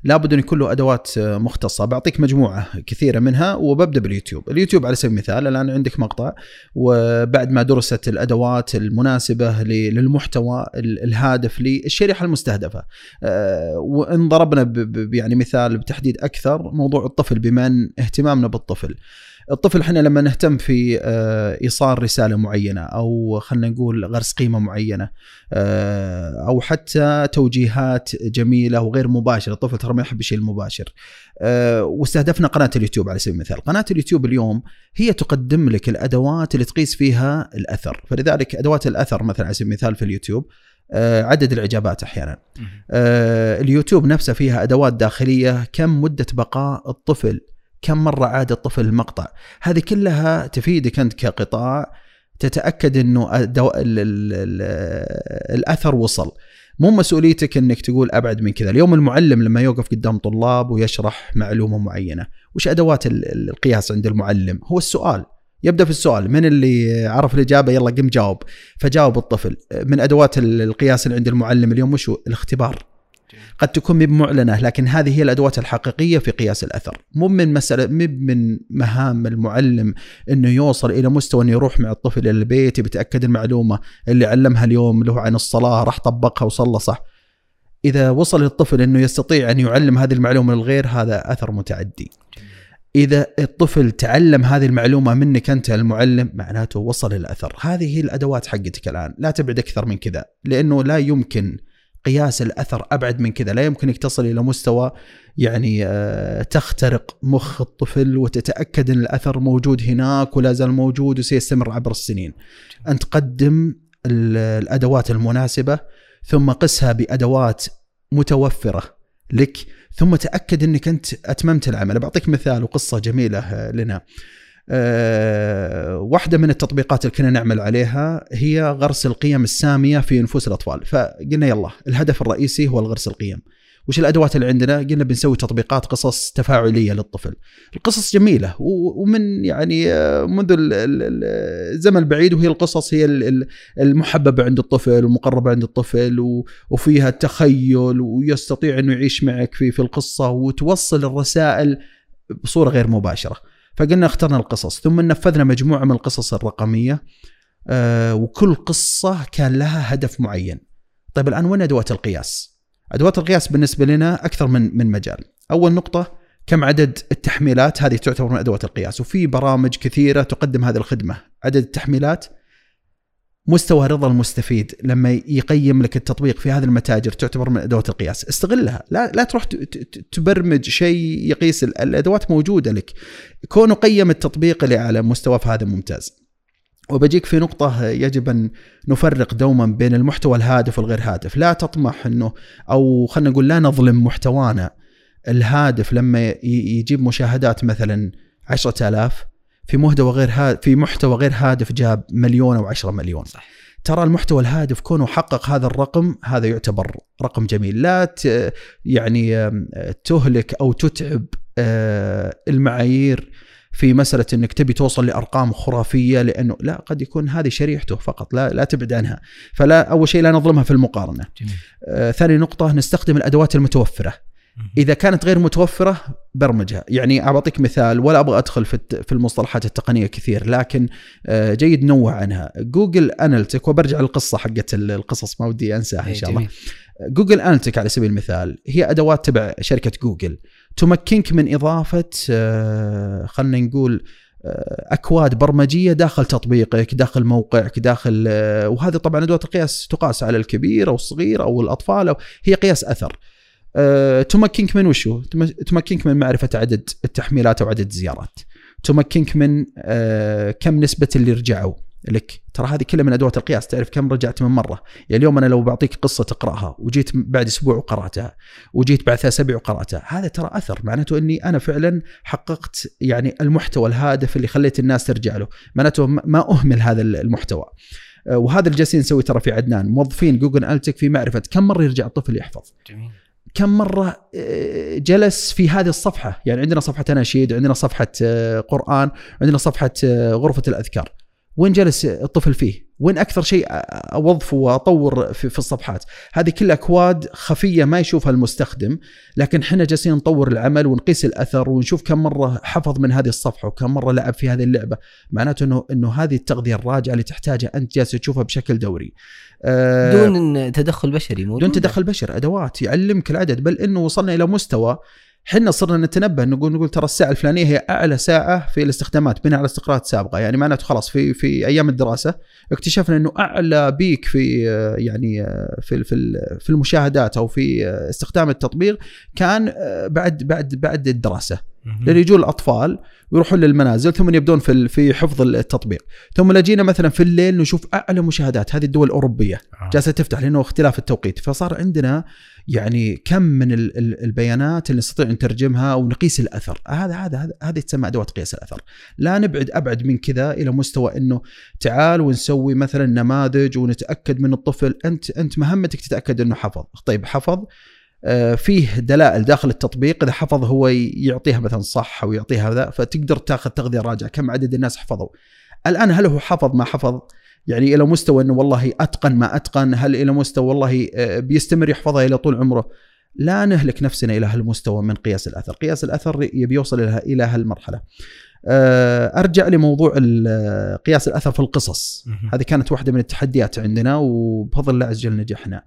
لابد أن يكون له أدوات آه، مختصة. بعطيك مجموعة كثيرة منها وببدأ باليوتيوب. اليوتيوب على سبيل المثال الآن عندك مقطع وبعد ما درست الأدوات المناسبة للمحتوى الهادف للشريحة المستهدفة. آه، وإن ضربنا يعني مثال بتحديد أكثر موضوع الطفل بما أن اهتمامنا بالطفل. الطفل إحنا لما نهتم في آه، إيصال رسالة معينة أو خلينا نقول غرس قيمة معينة آه، أو حتى توجيهات جميلة وغير مباشرة الطفل ترى ما يحب الشيء المباشر. آه، واستهدفنا قناة اليوتيوب على سبيل المثال. قناة اليوتيوب اليوم هي تقدم لك الأدوات اللي تقيس فيها الأثر. فلذلك أدوات الأثر مثلا على سبيل المثال في اليوتيوب عدد الإعجابات أحيانا. اليوتيوب نفسه فيها أدوات داخلية كم مدة بقاء الطفل كم مرة عاد الطفل المقطع. هذه كلها تفيدك أنت كقطاع تتأكد أنه الأثر وصل. مو مسؤوليتك إنك تقول أبعد من كذا، اليوم المعلم لما يوقف قدام طلاب ويشرح معلومة معينة، وش أدوات القياس عند المعلم؟ هو السؤال، يبدأ في السؤال، من اللي عرف الإجابة؟ يلا قم جاوب، فجاوب الطفل، من أدوات القياس اللي عند المعلم اليوم وش الاختبار. قد تكون مب معلنه لكن هذه هي الأدوات الحقيقية في قياس الأثر. مو من مسألة مب من مهام المعلم إنه يوصل إلى مستوى إنه يروح مع الطفل إلى البيت بيتاكد المعلومة اللي علمها اليوم له عن الصلاة راح طبقها وصلى صح إذا وصل الطفل إنه يستطيع أن يعلم هذه المعلومة للغير هذا أثر متعدي. إذا الطفل تعلم هذه المعلومة منك أنت المعلم معناته وصل الأثر. هذه هي الأدوات حقتك الآن. لا تبعد أكثر من كذا لأنه لا يمكن قياس الأثر أبعد من كذا. لا يمكنك تصل إلى مستوى يعني آه، تخترق مخ الطفل وتتأكد أن الأثر موجود هناك ولا زال موجود وسيستمر عبر السنين. أنت قدم الأدوات المناسبة ثم قسها بأدوات متوفرة لك ثم تأكد أنك أنت أتممت العمل. بعطيك مثال وقصة جميلة آه، لنا. واحدة من التطبيقات اللي كنا نعمل عليها هي غرس القيم السامية في نفوس الأطفال فقلنا يلا الهدف الرئيسي هو الغرس القيم وش الأدوات اللي عندنا؟ قلنا بنسوي تطبيقات قصص تفاعلية للطفل. القصص جميلة ومن يعني آه، منذ الزمن البعيد وهي القصص هي المحببة عند الطفل والمقربه عند الطفل وفيها التخيل ويستطيع إنه يعيش معك في في القصة وتوصل الرسائل بصورة غير مباشرة. فقلنا اخترنا القصص ثم نفذنا مجموعة من القصص الرقمية آه وكل قصة كان لها هدف معين. طيب الآن وين أدوات القياس؟ أدوات القياس بالنسبة لنا أكثر من من مجال. أول نقطة كم عدد التحميلات هذه تعتبر من أدوات القياس وفي برامج كثيرة تقدم هذه الخدمة عدد التحميلات مستوى رضا المستفيد لما يقيم لك التطبيق في هذه المتاجر تعتبر من أدوات القياس. استغلها. لا لا تروح تبرمج شيء يقيس الأدوات موجودة لك. كونه قيم التطبيق اللي على مستوى فهذا ممتاز. وبجيك في نقطة يجب أن نفرق دوما بين المحتوى الهادف والغير هادف. لا تطمح أنه أو خلينا نقول لا نظلم محتوانا الهادف لما يجيب مشاهدات مثلا عشرة آلاف في محتوى غير هادف في محتوى غير هادف جاب مليون أو 10 مليون. صح. ترى المحتوى الهادف كونه حقق هذا الرقم هذا يعتبر رقم جميل. لا يعني تهلك أو تتعب آه، المعايير في مسألة إنك تبي توصل لأرقام خرافية لأنه لا قد يكون هذه شريحته فقط لا لا تبعد عنها. فلا أول شيء لا نظلمها في المقارنة. جميل. آه ثاني نقطة نستخدم الأدوات المتوفرة. إذا كانت غير متوفرة برمجها. يعني أعطيك مثال ولا أبغى أدخل في في المصطلحات التقنية كثير لكن آه، جيد نوع عنها. جوجل analytics وبرجع للقصة حقت ال- القصص ما ودي أنساها إن شاء الله. جوجل analytics على سبيل المثال هي أدوات تبع شركة جوجل تمكنك من إضافة آه، خلينا نقول آه، أكواد برمجية داخل تطبيقك داخل موقعك داخل وهذه طبعا أدوات القياس تقاس على الكبير أو الصغير أو الأطفال أو هي قياس أثر. تمكنك من وشو؟ تم- تمكنك من معرفة عدد التحميلات أو عدد الزيارات. تمكنك من آه، كم نسبة اللي رجعوا لك، ترى هذه كلها من أدوات القياس، تعرف كم رجعت من مرة، يعني اليوم أنا لو بعطيك قصة تقرأها وجيت بعد أسبوع وقرأتها، وجيت بعد أسابيع وقرأتها، هذا ترى أثر، معناته إني أنا فعلا حققت يعني المحتوى الهادف اللي خليت الناس ترجع له، معناته ما- أهمل هذا المحتوى. آه، وهذا اللي جالسين نسوي ترى في عدنان، موظفين جوجل analytics في معرفة كم مرة يرجع الطفل يحفظ. جميل كم مرة آه، جلس في هذه الصفحة. يعني عندنا صفحة أناشيد عندنا صفحة آه، قرآن عندنا صفحة آه، غرفة الأذكار. وين جلس الطفل فيه؟ وين أكثر شيء أوظفه وأطور في الصفحات؟ هذه كلها أكواد خفية ما يشوفها المستخدم لكن إحنا جالسين نطور العمل ونقيس الأثر ونشوف كم مرة حفظ من هذه الصفحة وكم مرة لعب في هذه اللعبة. معناته أنه أنه هذه التغذية الراجعة اللي تحتاجها أنت جالس تشوفها بشكل دوري. آه، بدون تدخل بشري بدون تدخل بشر أدوات يعلمك العدد بل إنه وصلنا إلى مستوى حنا صرنا نتنبه نقول نقول ترى الساعة الفلانية هي أعلى ساعة في الاستخدامات بناء على استقراءات سابقة يعني معناته خلاص في في أيام الدراسة اكتشفنا إنه أعلى بيك في يعني في في في المشاهدات أو في استخدام التطبيق كان آه، بعد بعد بعد الدراسة. لأن يجون الأطفال ويروحون للمنازل ثم يبدون في في حفظ التطبيق ثم لجينا مثلا في الليل نشوف أعلى مشاهدات هذه الدول الأوروبية آه. جالسة تفتح لأنه اختلاف التوقيت فصار عندنا يعني كم من ال- ال- البيانات اللي نستطيع نترجمها ونقيس الأثر. هذا هذا هذه تسمى أدوات قياس الأثر. لا نبعد أبعد من كذا إلى مستوى إنه تعال ونسوي مثلا نماذج ونتأكد من الطفل. أنت أنت مهمتك تتأكد إنه حفظ. طيب حفظ آه، فيه دلائل داخل التطبيق. إذا حفظ هو يعطيها مثلا صح أو يعطيها ذا فتقدر تاخذ تغذية راجعة. كم عدد الناس حفظوا؟ الآن هل هو حفظ ما حفظ؟ يعني إلى مستوى إنه والله أتقن ما أتقن هل إلى مستوى والله آه، بيستمر يحفظها إلى طول عمره. لا نهلك نفسنا إلى هالمستوى من قياس الأثر. قياس الأثر يبي يوصل إلى إلى هالمرحلة. آه، أرجع لموضوع قياس الأثر في القصص. هذه كانت واحدة من التحديات عندنا وبفضل الله عز وجل نجحنا.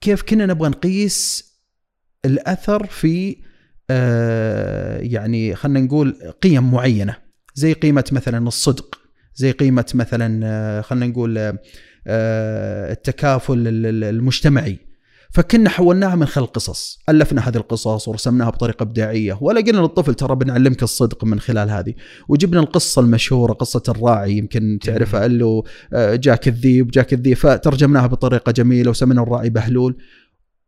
كيف كنا نبغى نقيس الأثر في آه، يعني خلينا نقول قيم معينة؟ زي قيمة مثلا الصدق. زي قيمة مثلا آه، خلينا نقول آه، آه، التكافل ال- ال- المجتمعي. فكنا حولناها من خلال قصص. ألفنا هذه القصص ورسمناها بطريقة إبداعية ولا قلنا للطفل ترى بنعلمك الصدق من خلال هذه. وجبنا القصة المشهورة قصة الراعي يمكن تعرفها قال له جاك الذيب. جاك الذيب فترجمناها بطريقة جميلة وسمينا الراعي بهلول.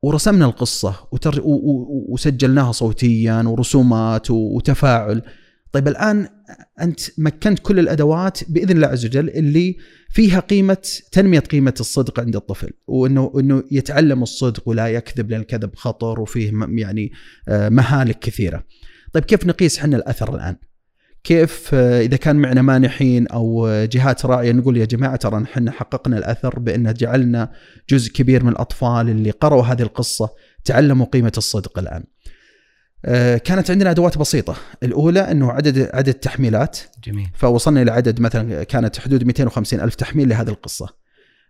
ورسمنا القصة وتر... و... و... وسجلناها صوتيا ورسومات. وتفاعل. طيب الآن أنت مكنت كل الأدوات بإذن الله عز وجل اللي فيها قيمة تنمية قيمة الصدق عند الطفل وأنه أنه يتعلم الصدق ولا يكذب لأن الكذب خطر وفيه يعني آه، مهالك كثيرة. طيب كيف نقيس حنا الأثر الآن؟ كيف آه، إذا كان معنا مانحين أو آه، جهات راعية نقول يا جماعة ترى إحنا حققنا الأثر بأن جعلنا جزء كبير من الأطفال اللي قرأوا هذه القصة تعلموا قيمة الصدق الآن. آه، كانت عندنا أدوات بسيطة. الأولى إنه عدد عدد تحميلات جميل. فوصلنا إلى عدد مثلا كانت حدود 250 ألف تحميل لهذه القصة.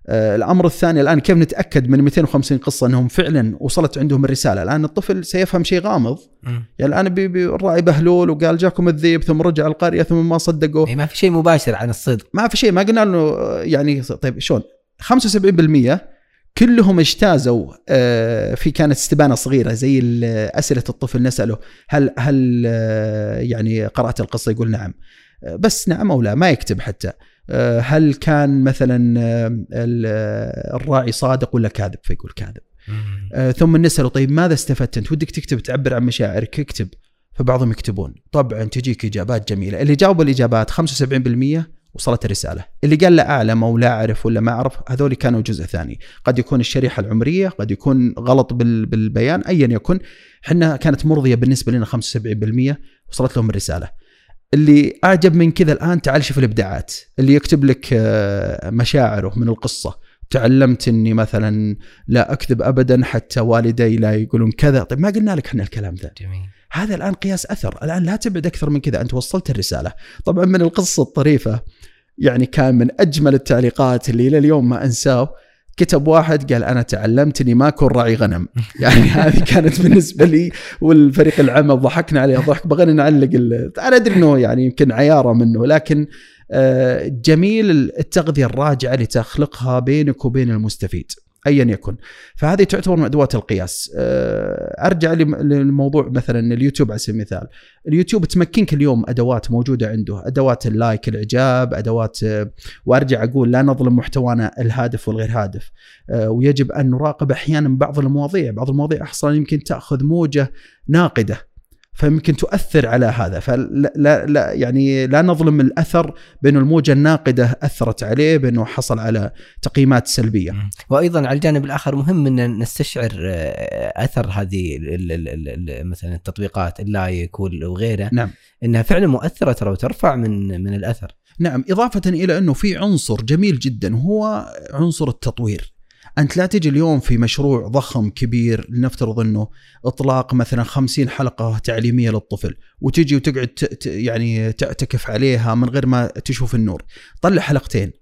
آه، الأمر الثاني الآن كيف نتأكد من 250 قصة إنهم فعلا وصلت عندهم الرسالة؟ الآن الطفل سيفهم شيء غامض. مم. يعني الآن الراعي بهلول وقال جاكم الذيب ثم رجع القريه ثم ما صدقوا إيه ما في شيء مباشر عن الصدق. ما في شيء ما قلنا له آه، يعني طيب شلون؟ 75% كلهم اجتازوا آه، في كانت استبانة صغيرة زي أسئلة الطفل نسأله هل هل آه، يعني قرأت القصة؟ يقول نعم. آه، بس نعم أو لا ما يكتب حتى. هل كان مثلا ال- الراعي صادق ولا كاذب؟ فيقول كاذب. ثم نسأله طيب ماذا استفدت أنت؟ ودك تكتب تعبر عن مشاعرك اكتب. فبعضهم يكتبون. طبعا تجيك إجابات جميلة. اللي جاوبوا الإجابات 75% وصلت الرسالة. اللي قال لا أعلم أو لا أعرف ولا ما أعرف هذول كانوا جزء ثاني. قد يكون الشريحة العمرية قد يكون غلط بال- بالبيان ايا يكن إحنا كانت مرضية بالنسبة لنا 75% وصلت لهم الرسالة. اللي أعجب من كذا الآن تعال شوف الإبداعات. اللي يكتب لك آه، مشاعره من القصة. تعلمت إني مثلا لا أكذب ابدا حتى والدي لا يقولون كذا. طيب ما قلنا لك إحنا الكلام ذا جميل. هذا الآن قياس أثر. الآن لا تبعد أكثر من كذا. أنت وصلت الرسالة. طبعا من القصة الطريفة يعني كان من أجمل التعليقات اللي إلى اليوم ما أنساه. كتب واحد قال أنا تعلمت اني ما أكون راعي غنم. يعني هذه كانت بالنسبة لي والفريق العمل ضحكنا عليه ضحك بغينا نعلق ال- أنا أدري إنه يعني يمكن عيارة منه لكن آه، جميل التغذية الراجعة اللي تخلقها بينك وبين المستفيد. ايا يكن. فهذه تعتبر من ادوات القياس. آه، أرجع لم- للموضوع مثلا اليوتيوب على سبيل المثال. اليوتيوب تمكنك اليوم أدوات موجودة عنده. أدوات ال like الإعجاب أدوات آه، وأرجع أقول لا نظلم محتوانا الهادف والغير هادف. آه، ويجب أن نراقب أحيانا بعض المواضيع. بعض المواضيع أصلا يمكن تأخذ موجة ناقدة. فيمكن تؤثر على هذا. فلا لا لا يعني لا نظلم الأثر بانه الموجة الناقدة أثرت عليه بأنه حصل على تقييمات سلبية. وأيضا على الجانب الآخر مهم أن نستشعر آه، أثر هذه مثلا التطبيقات اللايك وغيرها نعم. إنها فعلا مؤثرة ترى وترفع من من الأثر. نعم إضافة إلى أنه في عنصر جميل جدا هو عنصر التطوير. أنت لا تجي اليوم في مشروع ضخم كبير لنفترض أنه إطلاق مثلا خمسين حلقة تعليمية للطفل وتجي وتقعد يعني تعتكف عليها من غير ما تشوف النور. طلع حلقتين.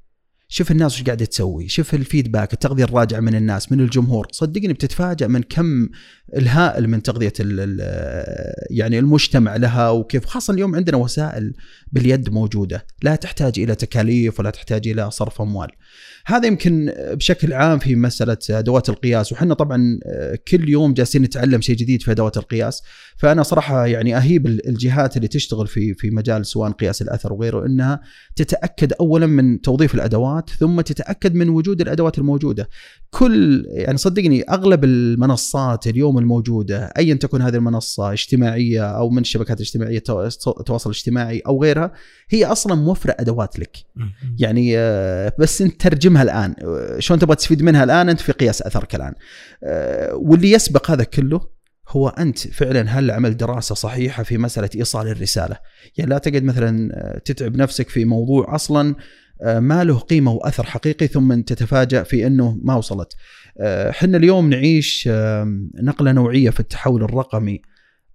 شوف الناس وش قاعدة تسوي شوف الفيدباك التغذية الراجعة من الناس من الجمهور. صدقني بتتفاجأ من كم الهائل من تغذية ال ال يعني المجتمع لها وكيف. خاصة اليوم عندنا وسائل باليد موجودة. لا تحتاج إلى تكاليف ولا تحتاج إلى صرف أموال. هذا يمكن بشكل عام في مسألة أدوات القياس وحنا طبعا كل يوم جالسين نتعلم شيء جديد في أدوات القياس. فأنا صراحة يعني أهيب الجهات اللي تشتغل في في مجال سواء قياس الأثر وغيره إنها تتأكد اولا من توظيف الأدوات ثم تتأكد من وجود الأدوات الموجودة. كل يعني صدقني أغلب المنصات اليوم الموجودة ايا تكن هذه المنصة اجتماعية أو من الشبكات الاجتماعية التواصل الاجتماعي أو غيرها هي أصلا موفرة أدوات لك. يعني بس أنت ترجمها الآن. شلون تبغى تستفيد منها الآن؟ أنت في قياس أثرك الآن. واللي يسبق هذا كله هو أنت فعلا هل عمل دراسة صحيحة في مسألة إيصال الرسالة؟ يعني لا تقعد مثلا تتعب نفسك في موضوع أصلا ما له قيمة وأثر حقيقي ثم تتفاجأ في أنه ما وصلت. إحنا اليوم نعيش نقلة نوعية في التحول الرقمي.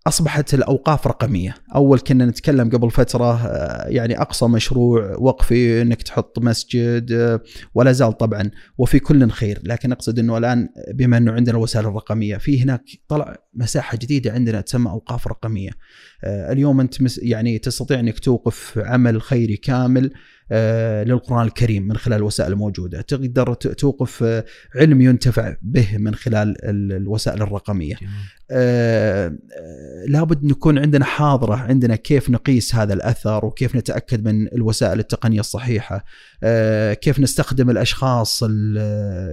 أصبحت الأوقاف رقمية، أول كنا نتكلم قبل فترة يعني أقصى مشروع وقفي إنك تحط مسجد ولا زال طبعا وفي كل خير، لكن أقصد إنه الآن بما إنه عندنا الوسائل الرقمية في هناك طلع مساحة جديدة عندنا تسمى أوقاف رقمية. اليوم أنت يعني تستطيع إنك توقف عمل خيري كامل للقرآن الكريم من خلال الوسائل الموجودة. تقدر توقف علم ينتفع به من خلال الوسائل الرقمية. آه لابد نكون عندنا حاضرة عندنا كيف نقيس هذا الأثر وكيف نتأكد من الوسائل التقنية الصحيحة. آه كيف نستخدم الأشخاص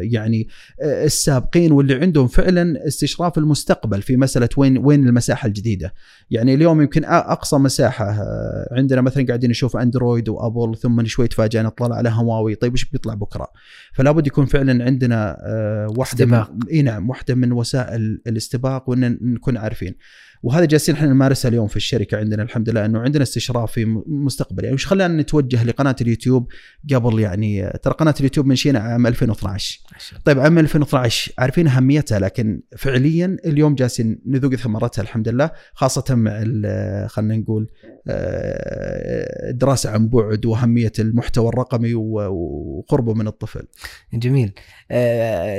يعني آه السابقين واللي عندهم فعلا استشراف المستقبل في مسألة وين وين المساحة الجديدة. يعني اليوم يمكن أقصى مساحة عندنا مثلا قاعدين نشوف أندرويد وأبل ثم شوي تفاجئنا طلع على هواوي. طيب إيش بيطلع بكرة؟ فلا بد يكون فعلا عندنا واحدة استباق. من إي نعم واحدة من وسائل الاستباق وإن نكون عارفين. وهذا جالسين إحنا نمارسها اليوم في الشركة عندنا الحمد لله إنه عندنا استشراف في مستقبل. يعني وش خلانا نتوجه لقناة اليوتيوب قبل يعني ترى قناة اليوتيوب منشينا عام 2012 طيب عام 2012 عارفين أهميتها لكن فعليا اليوم جالسين نذوق ثمرتها الحمد لله خاصة مع خلينا نقول دراسة عن بعد وأهمية المحتوى الرقمي وقربه من الطفل. جميل.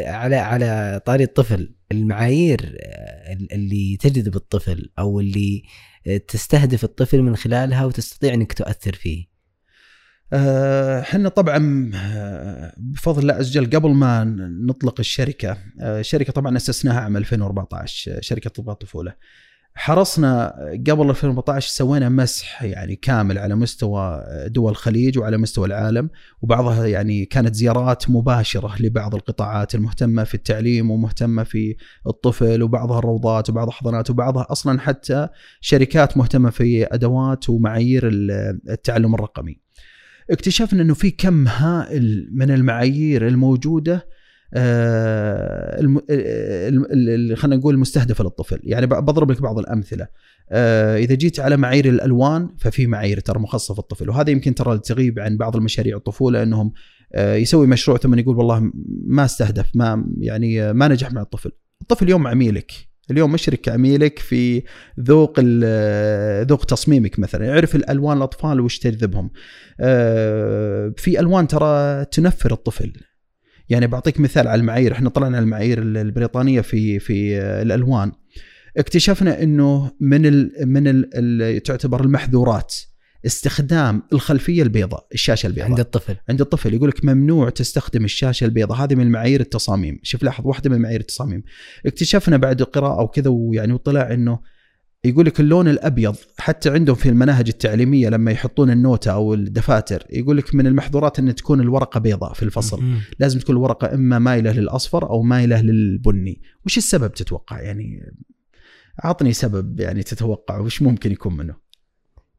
على على طاري الطفل. المعايير اللي تجذب الطفل أو اللي تستهدف الطفل من خلالها وتستطيع إنك تؤثر فيه. إحنا طبعا بفضل الله عز وجل قبل ما نطلق الشركة الشركة طبعا أسسناها عام 2014 شركة طب الطفولة. حرصنا قبل 2014 سوينا مسح يعني كامل على مستوى دول الخليج وعلى مستوى العالم وبعضها يعني كانت زيارات مباشرة لبعض القطاعات المهتمة في التعليم ومهتمة في الطفل وبعضها الروضات وبعضها حضانات وبعضها أصلا حتى شركات مهتمة في أدوات ومعايير التعلم الرقمي. اكتشفنا إنه في كم هائل من المعايير الموجودة آه، ال- خلينا نقول المستهدفه للطفل، يعني بضرب لك بعض الأمثلة. آه، إذا جيت على معايير الألوان ففي معايير ترى مخصصة في الطفل وهذا يمكن ترى تغيب عن بعض المشاريع الطفولة إنهم آه، يسوي مشروع ثم يقول والله ما استهدف ما يعني آه، ما نجح مع الطفل. الطفل اليوم عميلك اليوم مشرك عميلك في ذوق ذوق تصميمك مثلا. يعرف الألوان الأطفال وش تجذبهم. آه، في ألوان ترى تنفر الطفل. يعني بعطيك مثال على المعايير إحنا طلعنا المعايير ال- البريطانية في في الألوان. اكتشفنا إنه من ال من ال تعتبر المحظورات استخدام الخلفية البيضاء الشاشة البيضاء. عند الطفل. عند الطفل. يقول لك ممنوع تستخدم الشاشة البيضاء. هذه من معايير التصاميم. شوف لاحظ واحدة من معايير التصاميم. اكتشفنا بعد قراءه وكذا ويعني وطلع إنه يقول لك اللون الأبيض حتى عندهم في المناهج التعليمية لما يحطون النوتة أو الدفاتر يقول لك من المحظورات أن تكون الورقة بيضاء في الفصل. لازم تكون الورقة إما مايلة للأصفر أو مايلة للبني. وش السبب تتوقع؟ يعني أعطني سبب يعني تتوقع وش ممكن يكون منه؟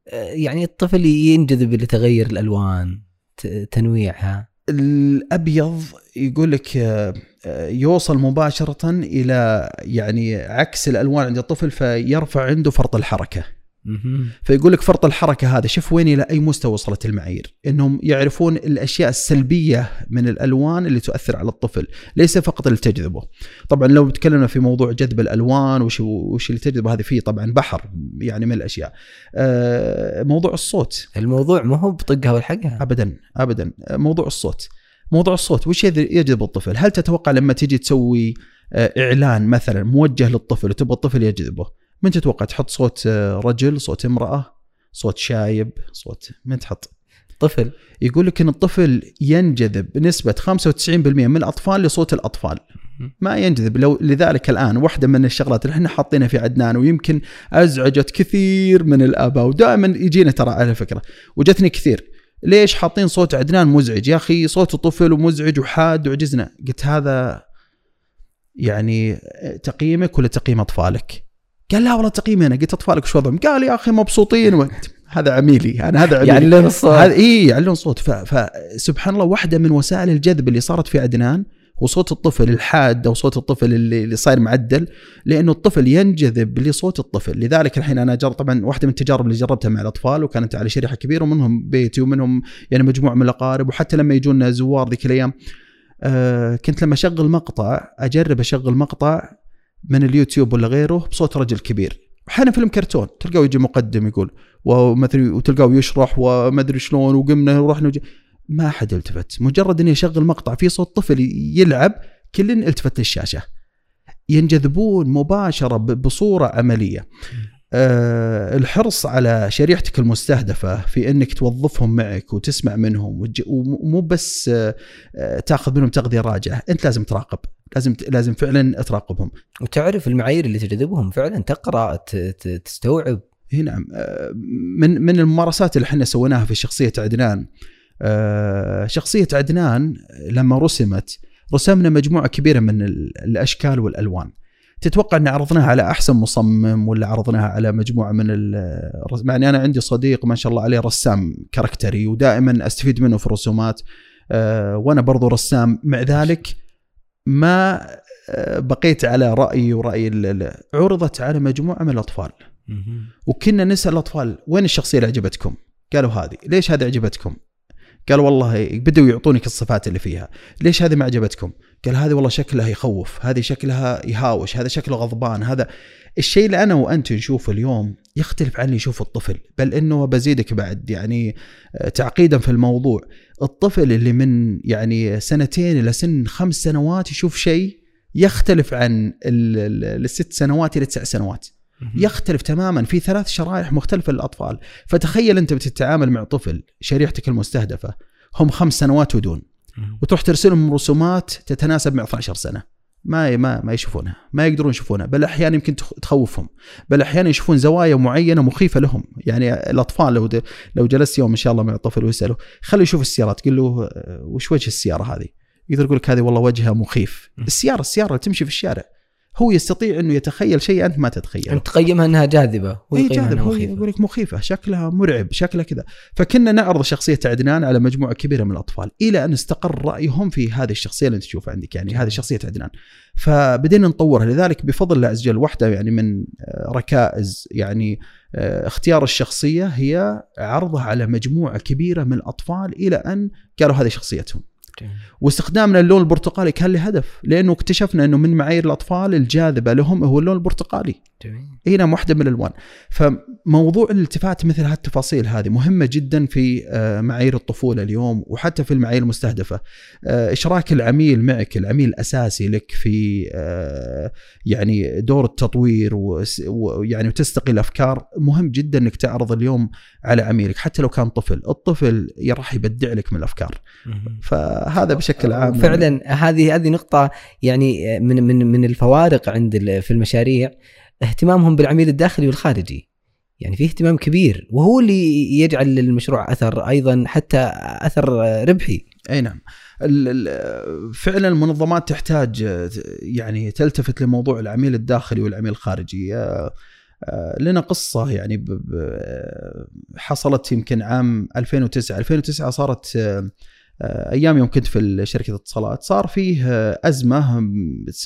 آه، يعني الطفل ينجذب لتغير الألوان تنويعها. الأبيض يقول لك يوصل مباشرة إلى يعني عكس الألوان عند الطفل فيرفع عنده فرط الحركة. فيقول لك فرط الحركة هذا شوف وين إلى أي مستوى وصلت المعايير. إنهم يعرفون الأشياء السلبية من الألوان اللي تؤثر على الطفل ليس فقط اللي تجذبه. طبعا لو تكلمنا في موضوع جذب الألوان وش وش اللي تجذبه هذه فيه طبعا بحر يعني من الأشياء. آه، موضوع الصوت. الموضوع ما هو بطقها والحقها. ابدا ابدا. موضوع الصوت. موضوع الصوت وش يجذب الطفل؟ هل تتوقع لما تجي تسوي آه، إعلان مثلا موجه للطفل وتبغى الطفل يجذبه من تتوقع تحط صوت آه، رجل صوت امرأة صوت شايب صوت من تحط؟ طفل. يقول لك إن الطفل ينجذب بنسبة 95% من الأطفال لصوت الأطفال. ما ينجذب. لو لذلك الآن واحدة من الشغلات اللي إحنا حاطينها في عدنان ويمكن أزعجت كثير من الآباء ودائما يجينا ترى على فكرة وجتني كثير. ليش حاطين صوت عدنان مزعج؟ يا أخي صوت طفل ومزعج وحاد وعجزنا. قلت هذا يعني تقييمك ولا تقييم أطفالك؟ قال لا والله تقييمي أنا. قلت أطفالك شو وضعهم؟ قال يا أخي مبسوطين و... هذا عميلي. أنا هذا عميلي. يعلن الصوت. هذا اي يعلن صوت فسبحان الله واحدة من وسائل الجذب اللي صارت في عدنان هو صوت الطفل الحاد أو صوت الطفل اللي, اللي صاير معدل لأنه الطفل ينجذب لصوت الطفل. لذلك الحين أنا جرب طبعا واحدة من التجارب اللي جربتها مع الأطفال وكانت على شريحة كبيرة ومنهم بيتي ومنهم يعني مجموعة من الأقارب وحتى لما يجونا زوار ذيك الأيام آه كنت لما أشغل مقطع أجرب أشغل مقطع من اليوتيوب ولا غيره بصوت رجل كبير. أحيانا فيلم كرتون تلقاه يجي مقدم يقول ومثل وتلقاه يشرح وما أدري شلون وقمنا ورحنا وجي ما احد التفت. مجرد إني أشغل مقطع فيه صوت طفل يلعب كل التفت للشاشه ينجذبون مباشرة بصورة عملية. أه الحرص على شريحتك المستهدفة في إنك توظفهم معك وتسمع منهم ومو بس أه آه، تاخذ منهم تغذية راجعه أنت لازم تراقب. لازم لازم فعلا تراقبهم. وتعرف المعايير اللي تجذبهم. فعلا تقرأ ت- ت- تستوعب. نعم. آه، من من الممارسات اللي إحنا سويناها في شخصية عدنان شخصية عدنان لما رسمت رسمنا مجموعة كبيرة من ال- الأشكال والألوان. تتوقع ان عرضناها على أحسن مصمم ولا عرضناها على مجموعة من يعني أنا عندي صديق ما شاء الله عليه رسام كاركتري ودائما أستفيد منه في الرسومات آه، وأنا برضو رسام. مع ذلك ما آه، بقيت على رأيي ورأي عرضت على مجموعة من الأطفال. وكنا نسأل الأطفال وين الشخصية اللي عجبتكم؟ قالوا هذه، ليش هذه عجبتكم؟ قالوا والله بدوا يعطونك الصفات اللي فيها، ليش هذه ما عجبتكم؟ قال هذه والله شكلها يخوف، هذه شكلها يهاوش، هذا شكله غضبان، هذا الشيء اللي أنا وأنت نشوفه اليوم يختلف عن اللي يشوفه الطفل، بل إنه بزيدك بعد يعني آه، تعقيدا في الموضوع، الطفل اللي من يعني سنتين إلى سن خمس سنوات يشوف شيء يختلف عن ال- ال- الست سنوات إلى تسع سنوات. يختلف تماما في ثلاث شرائح مختلفه للأطفال. فتخيل أنت بتتعامل مع طفل شريحتك المستهدفة هم خمس سنوات ودون. وتروح ترسلهم رسومات تتناسب مع 12 سنة. ما ما ما يشوفونها ما يقدرون يشوفونها. بل أحيانا يمكن تخ- تخوفهم. بل أحيانا يشوفون زوايا معينة مخيفة لهم. يعني الأطفال لو لو جلست يوم إن شاء الله مع طفل ويسأله خليه يشوف السيارة. تقول له وش وجه السيارة هذه؟ يقدر يقول لك هذه والله وجهها مخيف. السيارة السيارة اللي تمشي في الشارع. هو يستطيع أنه يتخيل شيء أنت ما تتخيله. أنت تقيمها أنها جاذبة هو يقيمها جاذب هو مخيفة. يقول لك مخيفة شكلها مرعب شكلها كذا. فكنا نعرض شخصية عدنان على مجموعة كبيرة من الأطفال إلى أن استقر رأيهم في هذه الشخصية اللي أنت تشوفها عندك يعني هذه شخصية عدنان. فبدينا نطورها. لذلك بفضل الله عز وجل واحدة يعني من آه، ركائز يعني آه، اختيار الشخصية هي عرضها على مجموعة كبيرة من الأطفال إلى أن قالوا هذه شخصيتهم. واستخدامنا اللون البرتقالي كان له هدف لأنه اكتشفنا أنه من معايير الأطفال الجاذبة لهم هو اللون البرتقالي. جميل هنا واحدة من الالوان فموضوع الالتفات مثل هالتفاصيل هذه مهمة جدا في آه، معايير الطفولة اليوم وحتى في المعايير المستهدفة. آه، إشراك العميل معك العميل الاساسي لك في آه، يعني دور التطوير وس- ويعني وتستقي الأفكار مهم جدا إنك تعرض اليوم على عميلك حتى لو كان طفل. الطفل راح يبدع لك من الأفكار. فهذا بشكل عام. فعلا هذه هذه نقطة يعني من من من الفوارق عند ال- في المشاريع اهتمامهم بالعميل الداخلي والخارجي. يعني في اهتمام كبير وهو اللي يجعل للمشروع أثر أيضا حتى أثر ربحي. أي نعم فعلا المنظمات تحتاج يعني تلتفت لموضوع العميل الداخلي والعميل الخارجي آه، آه، لنا قصة يعني حصلت يمكن عام 2009 2009 صارت آه، أيام يوم كنت في شركة الاتصالات صار فيه أزمة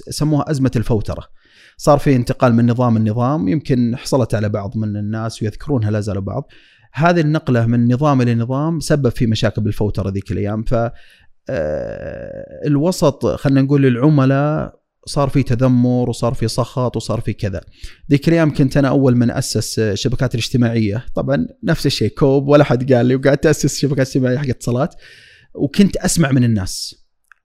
سموها أزمة الفوترة صار في انتقال من نظام النظام يمكن حصلت على بعض من الناس ويذكرونها لا زالوا بعض. هذه النقلة من نظام إلى نظام سبب في مشاكل بالفوتره ذيك الأيام. ف آه، الوسط خلينا نقول العملاء صار في تذمر وصار في سخط وصار في كذا. ذيك الأيام كنت أنا أول من أسس الشبكات الاجتماعية. طبعا نفس الشيء كوب ولا حد قال لي وقعدت أسس شبكات اجتماعيه حق اتصالات وكنت أسمع من الناس.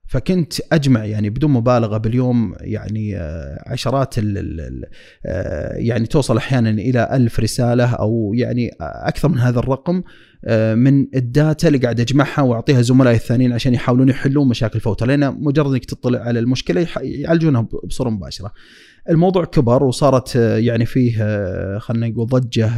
فكنت أجمع يعني بدون مبالغة باليوم يعني آه، عشرات ال ال آه، يعني توصل أحيانا إلى ألف رسالة أو يعني أكثر من هذا الرقم آه، من الداتا اللي قاعد أجمعها وأعطيها زملائي الثانيين عشان يحاولون يحلون مشاكل فوتة لأن مجرد إنك تطلع على المشكلة يعالجونها بصورة مباشرة. الموضوع كبر وصارت يعني فيه خلينا نقول ضجة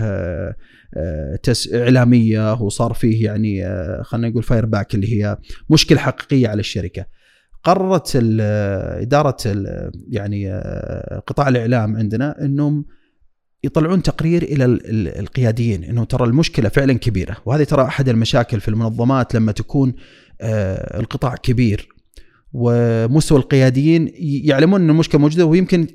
تس إعلامية وصار فيه يعني خلينا نقول feedback اللي هي مشكلة حقيقية على الشركة. قررت إدارة يعني آه، قطاع الإعلام عندنا إنهم يطلعون تقرير إلى ال- ال- القياديين إنه ترى المشكلة فعلا كبيرة. وهذه ترى أحد المشاكل في المنظمات لما تكون آه، القطاع كبير. ومستوى القياديين يعلمون إن المشكلة موجودة ويمكن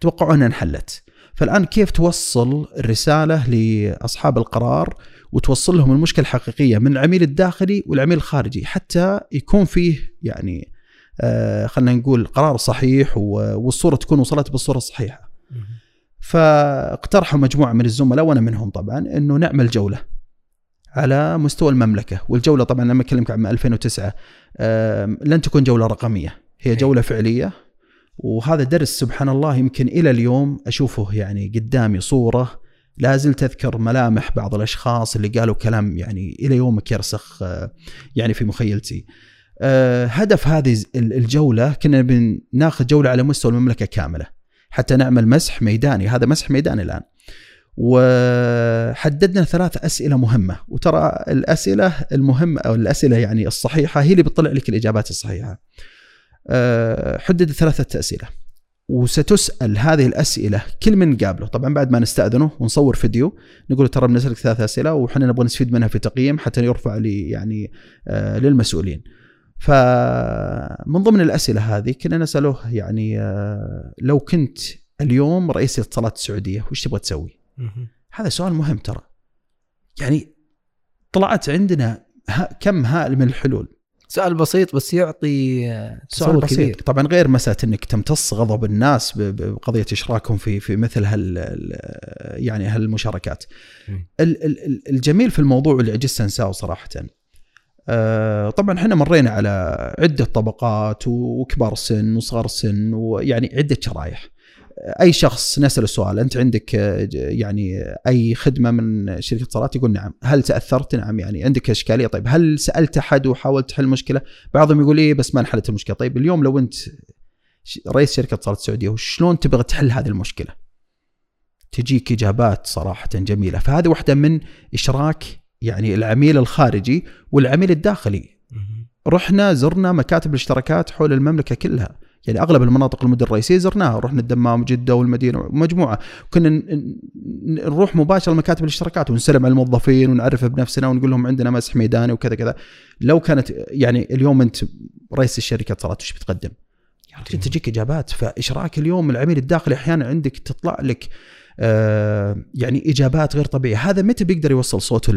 توقعون إنها انحلت. فالآن كيف توصل الرسالة لأصحاب القرار وتوصل لهم المشكلة الحقيقية من العميل الداخلي والعميل الخارجي حتى يكون فيه يعني خلينا نقول قرار صحيح والصورة تكون وصلت بالصورة الصحيحة. فاقترحوا مجموعة من الزملاء وأنا منهم طبعا إنه نعمل جولة على مستوى المملكة. والجولة طبعا لما اكلمك عن 2009 آم، لن تكون جولة رقمية. هي جولة فعلية. وهذا درس سبحان الله يمكن إلى اليوم أشوفه يعني قدامي صورة لا زلت أذكر ملامح بعض الأشخاص اللي قالوا كلام يعني إلى يومك يرسخ آه، يعني في مخيلتي. آه، هدف هذه ال- الجولة كنا بناخذ جولة على مستوى المملكة كاملة حتى نعمل مسح ميداني هذا مسح ميداني الآن. وحددنا ثلاث أسئلة مهمة وترى الأسئلة المهمة أو الأسئلة يعني الصحيحة هي اللي بتطلع لك الإجابات الصحيحة. آه، حدد ثلاثة أسئلة وستسأل هذه الأسئلة كل من قابله طبعا بعد ما نستأذنه ونصور فيديو نقول ترى بنسألك ثلاث أسئلة وحنا نبغى نستفيد منها في تقييم حتى يرفع لي يعني آه، للمسؤولين. فمن ضمن الأسئلة هذه كنا نساله يعني آه، لو كنت اليوم رئيس الاتصالات السعودية وش تبغى تسوي؟ هذا سؤال مهم ترى. يعني طلعت عندنا كم هائل من الحلول سؤال بسيط بس يعطي آه، سؤال بسيط كبير. طبعا غير مسألة إنك تمتص غضب الناس بقضية إشراكهم في في مثل هال ال- يعني هالمشاركات. الجميل في الموضوع اللي عجزت انساه صراحة طبعا إحنا مرينا على عدة طبقات وكبار السن وصغار السن ويعني عدة شرائح. أي شخص نسال السؤال أنت عندك آه، يعني أي خدمة من شركة اتصالات يقول نعم، هل تأثرت؟ نعم يعني عندك إشكالية طيب هل سألت أحد وحاولت تحل مشكلة؟ بعضهم يقول إيه بس ما انحلت المشكلة، طيب اليوم لو أنت رئيس شركة اتصالات السعودية وشلون تبغى تحل هذه المشكلة؟ تجيك إجابات صراحة جميلة، فهذه واحدة من إشراك يعني العميل الخارجي والعميل الداخلي. رحنا زرنا مكاتب الاشتراكات حول المملكة كلها. يعني أغلب المناطق المدن الرئيسية زرناها. رحنا الدمام وجده والمدينة ومجموعه كنا نروح مباشرة لمكاتب الاشتراكات ونسلم على الموظفين ونعرف بنفسنا ونقول لهم عندنا مسح ميداني وكذا كذا. لو كانت يعني اليوم أنت رئيس الشركة صارت وش بتقدم؟ رجل تجيك إجابات. فإشراك اليوم العميل الداخلي أحيانا عندك تطلع لك يعني إجابات غير طبيعية، هذا متى بيقدر يوصل صوته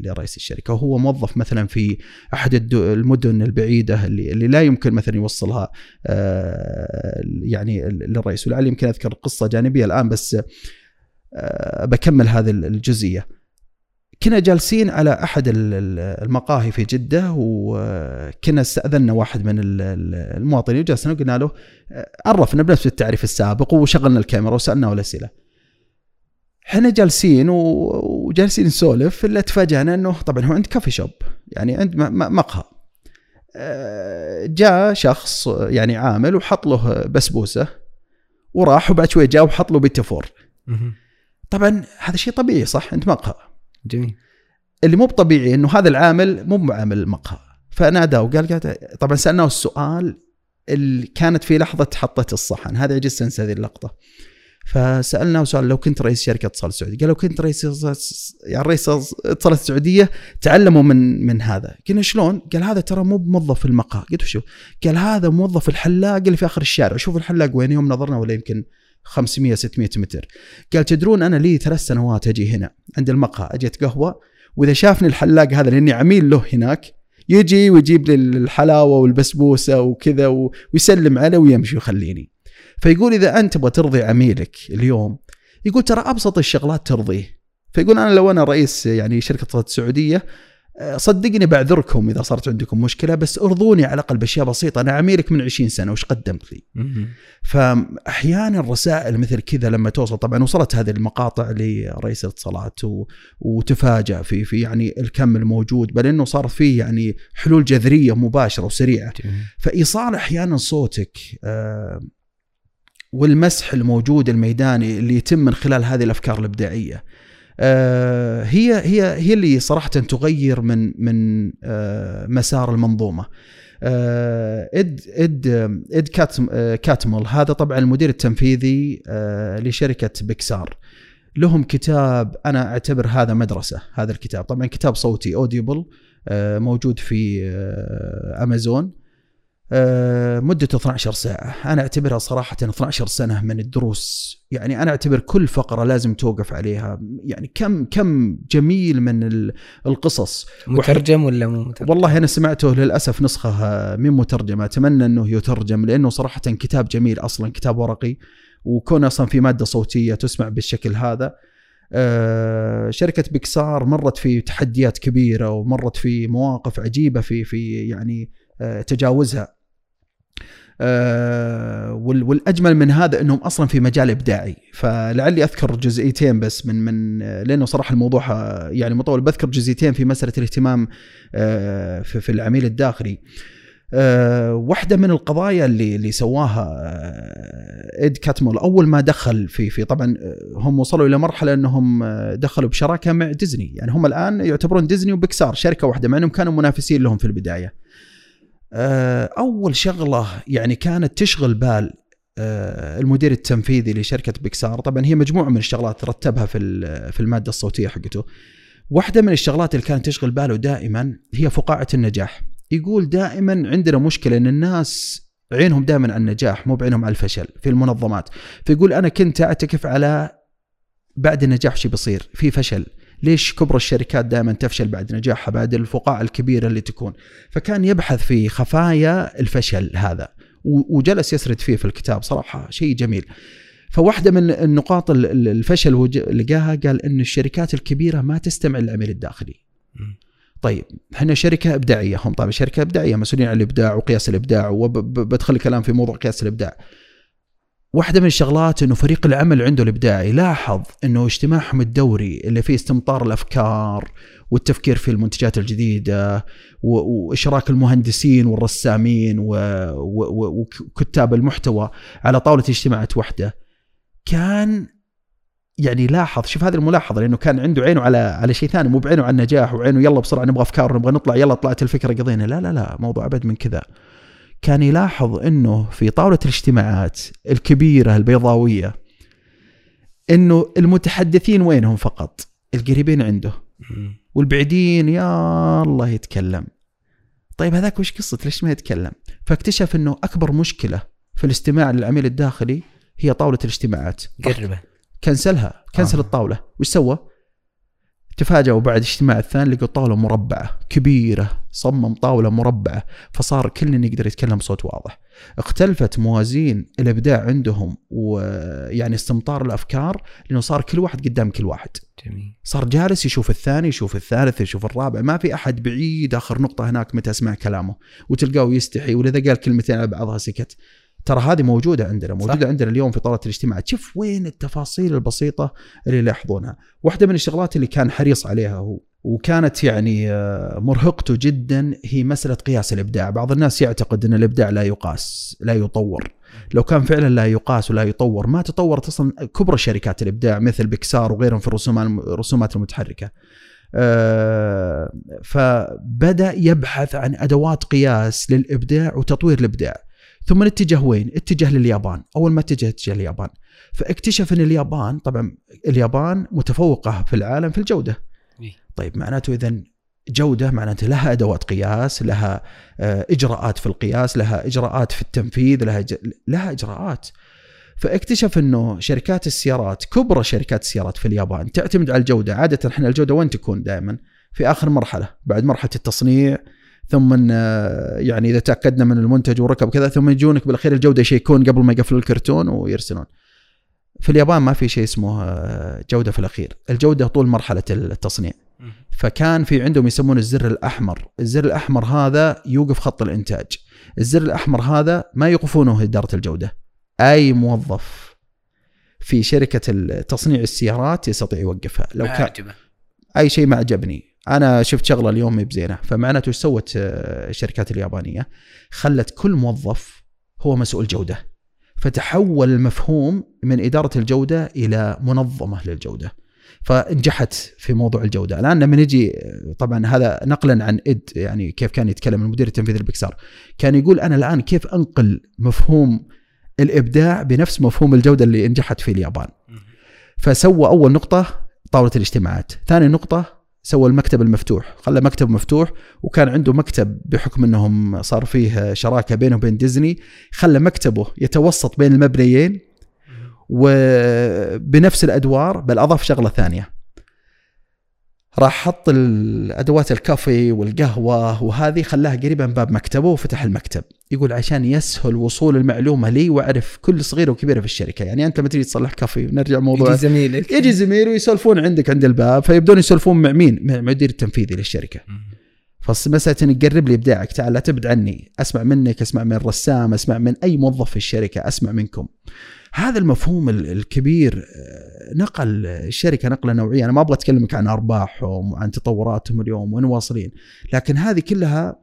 لرئيس الشركة وهو موظف مثلا في أحد المدن البعيدة اللي, اللي لا يمكن مثلا يوصلها آه يعني للرئيس ولعل يمكن أذكر قصة جانبية الآن بس آه بكمل هذه الجزئية. كنا جالسين على أحد المقاهي في جدة وكنا استأذنا واحد من المواطنين وجلسنا وقلنا له آه، عرفنا بنفس التعريف السابق وشغلنا الكاميرا وسألناه الأسئلة. إحنا جالسين وجالسين نسولف إلا تفاجئنا إنه طبعا هو عند coffee shop يعني عند مقهى. آه، جاء شخص يعني عامل وحط له بسبوسة وراح وبعد شوي جاء وحط له petit four. طبعا هذا شيء طبيعي صح عند مقهى. جميل اللي مو طبيعي إنه هذا العامل مو بعامل المقهى فنادى وقال قال طبعا سألناه السؤال اللي كانت في لحظة حطت الصحن هذا عجزت انسى هذه اللقطة فسالناه سؤال لو كنت رئيس شركة اتصال السعوديه قال لو كنت رئيس يعني رئيس اتصال السعوديه تعلموا من من هذا. قلنا شلون؟ قال هذا ترى مو بموظف المقهى. قلت شو؟ قال هذا موظف الحلاق اللي في آخر الشارع. شوف الحلاق وين يوم نظرنا ولا يمكن 500 600 متر. قال تدرون أنا لي ثلاث سنوات أجي هنا عند المقهى. أجيت قهوة وإذا شافني الحلاق هذا لأني عميل له هناك يجي ويجيب لي الحلاوة والبسبوسة وكذا ويسلم علي ويمشي ويخليني. فيقول إذا أنت تبغى ترضي عميلك اليوم يقول ترى أبسط الشغلات ترضيه. فيقول أنا لو أنا رئيس يعني شركة اتصالات السعوديه آه، صدقني بعذركم إذا صارت عندكم مشكلة بس أرضوني على الأقل بأشياء بسيطة. أنا عميلك من 20 سنة وش قدمت لي؟ فأحيانا الرسائل مثل كذا لما توصل طبعا وصلت هذه المقاطع لرئيس الاتصالات وتفاجأ في في يعني الكم الموجود بل إنه صارت فيه يعني حلول جذرية مباشرة وسريعة. فإيصال أحيانا صوتك آه، والمسح الموجود الميداني اللي يتم من خلال هذه الأفكار الإبداعية آه، هي هي هي اللي صراحة تغير من من آه، مسار المنظومة. آه، إد إد إد كاتمل هذا طبعا المدير التنفيذي لشركة بيكسار. لهم كتاب أنا أعتبر هذا مدرسة هذا الكتاب طبعا كتاب صوتي اوديبل موجود في أمازون مدته 12 ساعة. أنا أعتبرها صراحة 12 سنة من الدروس. يعني أنا أعتبر كل فقرة لازم توقف عليها. يعني كم كم جميل من القصص. مترجم ولا مو مترجم؟ والله أنا سمعته للأسف نسخة من مترجمة. أتمنى أنه يترجم لأنه صراحة كتاب جميل أصلا كتاب ورقي. وكون أصلا في مادة صوتية تسمع بالشكل هذا. آه، شركة بيكسار مرت في تحديات كبيرة ومرت في مواقف عجيبة في في يعني آه، تجاوزها. آه، والأجمل من هذا إنهم أصلا في مجال إبداعي. فلعلي أذكر جزئيتين بس من من لأنه صراحة الموضوع يعني مطول. بذكر جزئيتين في مسألة الاهتمام آه، في العميل الداخلي. أه واحدة من القضايا اللي اللي سواها إيد كاتمول. أول ما دخل في في طبعا هم وصلوا إلى مرحلة إنهم دخلوا بشراكة مع ديزني. يعني هم الآن يعتبرون ديزني وبيكسار شركة واحدة مع إنهم كانوا منافسين لهم في البداية. آه، أول شغلة يعني كانت تشغل بال آه، المدير التنفيذي لشركة بيكسار. طبعا هي مجموعة من الشغلات رتبها في في المادة الصوتية حقته. واحدة من الشغلات اللي كانت تشغل باله دائما هي فقاعة النجاح. يقول دائما عندنا مشكلة إن الناس عينهم دائما على النجاح مو بعينهم على الفشل في المنظمات. فيقول أنا كنت أعتكف على بعد النجاح شو بيصير في فشل. ليش كبر الشركات دائما تفشل بعد نجاحها بعد الفقاعة الكبيرة اللي تكون؟ فكان يبحث في خفايا الفشل هذا وجلس يسرد فيه في الكتاب صراحة شيء جميل. فواحدة من النقاط الفشل اللي لقاها قال أن الشركات الكبيرة ما تستمع للعميل الداخلي. طيب إحنا شركة إبداعية هم طبعا شركة إبداعية مسؤولين عن الإبداع وقياس الإبداع وبدخل كلام في موضوع قياس الإبداع. واحدة من الشغلات إنه فريق العمل عنده الإبداعي. لاحظ إنه اجتماعهم الدوري اللي فيه استمطار الأفكار والتفكير في المنتجات الجديدة وإشراك المهندسين والرسامين وكتاب المحتوى على طاولة اجتماعات واحدة. كان يعني لاحظ شوف هذه الملاحظة لأنه كان عنده عينه على على شيء ثاني مو بعينه على النجاح وعينه يلا بسرعة نبغى أفكار نبغى نطلع يلا طلعت الفكرة قضينا. لا لا لا موضوع أبد من كذا. كان يلاحظ إنه في طاولة الاجتماعات الكبيرة البيضاوية إنه المتحدثين وينهم فقط؟ القريبين عنده. والبعيدين يا الله يتكلم. طيب هذاك وش قصة؟ ليش ما يتكلم؟ فاكتشف إنه أكبر مشكلة في الاستماع للعميل الداخلي هي طاولة الاجتماعات. قربه. كنسلها كنسل آه. الطاولة. وش سوى؟ تفاجئوا بعد الاجتماع الثاني لقوا طاولة مربعة كبيرة صمم طاولة مربعة فصار كل يقدر يتكلم بصوت واضح. اختلفت موازين الإبداع عندهم ويعني استمطار الأفكار لأنه صار كل واحد قدام كل واحد. جميل. صار جالس يشوف الثاني يشوف الثالث يشوف الرابع. ما في أحد بعيد آخر نقطة هناك متى أسمع كلامه. وتلقاه يستحي واذا قال كلمتين على بعضها سكت. ترى هذه موجودة عندنا موجودة صح. عندنا اليوم في طاوله الاجتماع. شوف وين التفاصيل البسيطة اللي يلاحظونها واحدة من الشغلات اللي كان حريص عليها هو وكانت يعني آه، مرهقته جدا هي مسألة قياس الإبداع. بعض الناس يعتقد أن الإبداع لا يقاس لا يطور. لو كان فعلا لا يقاس ولا يطور ما تطورت أصلا كبرى شركات الإبداع مثل بيكسار وغيرهم في الرسومات الرسومات المتحركة. آه، فبدأ يبحث عن أدوات قياس للإبداع وتطوير الإبداع. ثم اتجه وين؟ اتجه لليابان، أول ما اتجه اتجه اليابان، فاكتشف أن اليابان طبعا اليابان متفوقة في العالم في الجودة. إيه. طيب معناته اذا جودة معناته لها أدوات قياس، لها آه، إجراءات في القياس، لها إجراءات في التنفيذ، لها ج... لها إجراءات. فاكتشف إنه شركات السيارات كبرى شركات السيارات في اليابان تعتمد على الجودة، عادة إحنا الجودة وين تكون دائما؟ في آخر مرحلة، بعد مرحلة التصنيع ثم آه، يعني إذا تأكدنا من المنتج وركب كذا ثم يجونك بالأخير الجودة يشيكون قبل ما يقفلوا الكرتون ويرسلون. في اليابان ما في شيء اسمه آه، جودة في الأخير، الجودة طول مرحلة التصنيع. فكان في عندهم يسمونه الزر الأحمر، الزر الأحمر هذا يوقف خط الإنتاج. الزر الأحمر هذا ما يوقفونه إدارة الجودة. أي موظف في شركة تصنيع السيارات يستطيع يوقفها لو كان عجبه أي شيء ما عجبني أنا شفت شغلة اليوم بزينة فمعناته إيش سوت آه، الشركات اليابانية؟ خلت كل موظف هو مسؤول جودة. فتحول المفهوم من إدارة الجودة إلى منظمة للجودة. فنجحت في موضوع الجودة. الآن لما نجي طبعا هذا نقلا عن إد يعني كيف كان يتكلم المدير التنفيذي لبيكسار كان يقول أنا الآن كيف أنقل مفهوم الإبداع بنفس مفهوم الجودة اللي نجحت في اليابان؟ فسوى أول نقطة طاولة الاجتماعات. ثاني نقطة سوى المكتب المفتوح خلى مكتب مفتوح وكان عنده مكتب بحكم إنهم صار فيه شراكة بينه وبين ديزني خلى مكتبه يتوسط بين المبنيين وبنفس الأدوار بل أضاف شغلة ثانية. راح حط الأدوات الكافي والقهوة وهذه خلاها قريبه من باب مكتبه وفتح المكتب. يقول عشان يسهل وصول المعلومة لي وأعرف كل صغيره وكبيره في الشركة. يعني أنت لما تيجي تصلح كافي ونرجع موضوع يجي زميلك. يجي زميل ويسولفون عندك عند الباب فيبدون يسولفون مع مين؟ مع المدير التنفيذي للشركة. فمسألة انك قرب لي إبداعك. تعال لا تبعد عني أسمع منك أسمع من الرسام أسمع من أي موظف في الشركة أسمع منكم. هذا المفهوم ال- الكبير آه، نقل الشركة نقلة نوعية أنا ما أبغى أتكلمك عن أرباحهم وعن تطوراتهم اليوم وين واصلين لكن هذه كلها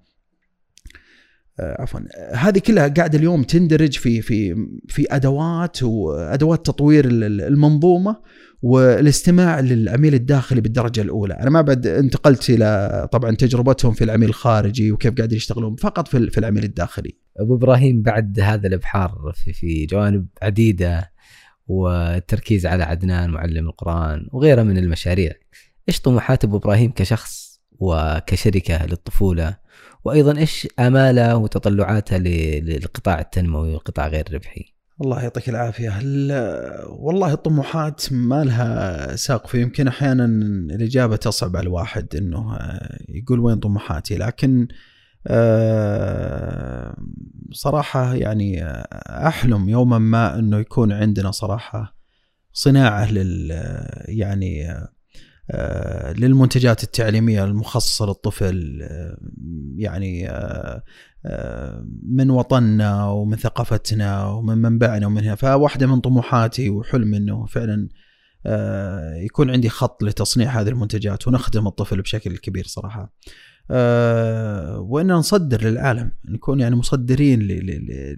آه، عفوا آه، هذه كلها قاعدة اليوم تندرج في في في أدوات وادوات تطوير ال- ال- المنظومة والاستماع للعميل الداخلي بالدرجة الأولى، أنا ما بعد انتقلت إلى طبعا تجربتهم في العميل الخارجي وكيف قاعدين يشتغلون فقط في العميل الداخلي. أبو إبراهيم بعد هذا الإبحار في, في جوانب عديدة والتركيز على عدنان معلم القرآن وغيرها من المشاريع. إيش طموحات أبو إبراهيم كشخص وكشركة للطفولة؟ وأيضا إيش آماله وتطلعاته للقطاع التنموي والقطاع غير الربحي؟ الله يعطيك العافية. ال- والله الطموحات ما لها سقف يمكن أحيانا الإجابة تصعب على الواحد إنه آه، يقول وين طموحاتي لكن آه، صراحة يعني أحلم يوما ما إنه يكون عندنا صراحة صناعة لل يعني آه، للمنتجات التعليمية المخصصة للطفل آه، يعني من وطننا ومن ثقافتنا ومن منبعنا ومن هنا فواحدة من طموحاتي وحلمي إنه فعلا يكون عندي خط لتصنيع هذه المنتجات ونخدم الطفل بشكل كبير صراحة. آه، وان نصدر للعالم نكون يعني مصدرين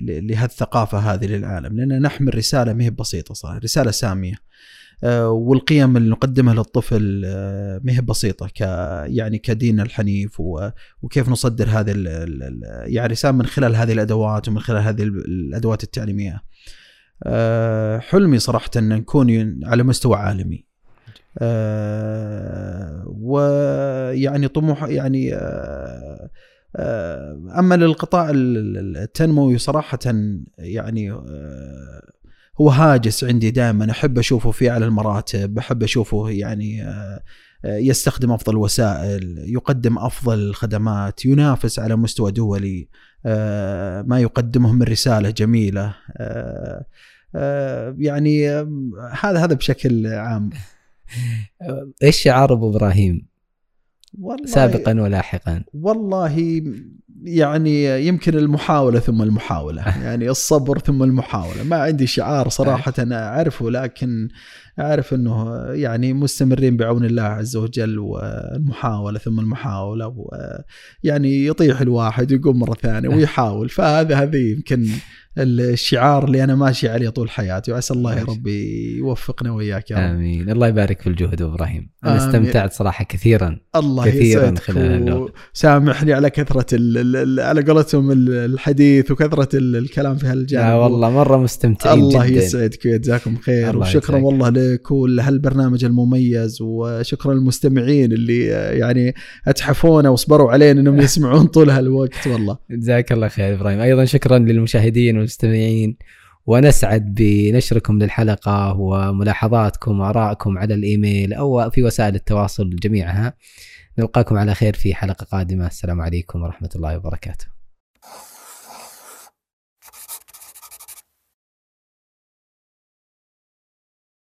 لهالثقافة هذه للعالم لأن نحمل رسالة ما هي بسيطة صراحة رسالة سامية آه، والقيم اللي نقدمها للطفل آه، ما هي بسيطة ك يعني كدين الحنيف وكيف نصدر هذه يعني رسالة من خلال هذه الأدوات ومن خلال هذه ال- الأدوات التعليمية. حلمي صراحة أن نكون على مستوى عالمي. آه، ويعني طموح يعني آه، آه، أما للقطاع ال- ال- التنموي صراحة يعني هو هاجس عندي دائما. أحب أشوفه في أعلى المراتب أحب أشوفه يعني يستخدم أفضل الوسائل يقدم أفضل الخدمات ينافس على مستوى دولي ما يقدمه من رسالة جميلة يعني هذا هذا بشكل عام. إيش شعار أبو إبراهيم؟ والله سابقا ولاحقا. والله يعني يمكن المحاولة ثم المحاولة. يعني الصبر ثم المحاولة. ما عندي شعار صراحة أنا أعرفه لكن أعرف أنه يعني مستمرين بعون الله عز وجل والمحاولة ثم المحاولة يعني يطيح الواحد ويقوم مرة ثانية ويحاول. فهذا هذه يمكن الشعار اللي أنا ماشي عليه طول حياتي وعسى الله يا ربي يوفقنا وإياك يا رب. آمين. الله يبارك في الجهد إبراهيم. أنا آمين. استمتعت صراحة كثيرا الله كثيراً يسعدك خلال. سامحني على كثرة ال ال على قولتهم ال- الحديث وكثرة ال- الكلام في هالجانب. لا والله مرة مستمتعين الله جدا. يسعدك ويجزاكم خير وشكرا يجزاك. والله لك ولهالبرنامج المميز وشكرا للمستمعين اللي يعني أتحفونا واصبروا علينا إنهم يسمعون طول هالوقت والله. جزاك الله خير إبراهيم. أيضا شكرا للمشاهدين والمستمعين ونسعد بنشركم للحلقة وملاحظاتكم وآرائكم على الإيميل أو في وسائل التواصل جميعها. نلقاكم على خير في حلقة قادمة. السلام عليكم ورحمة الله وبركاته.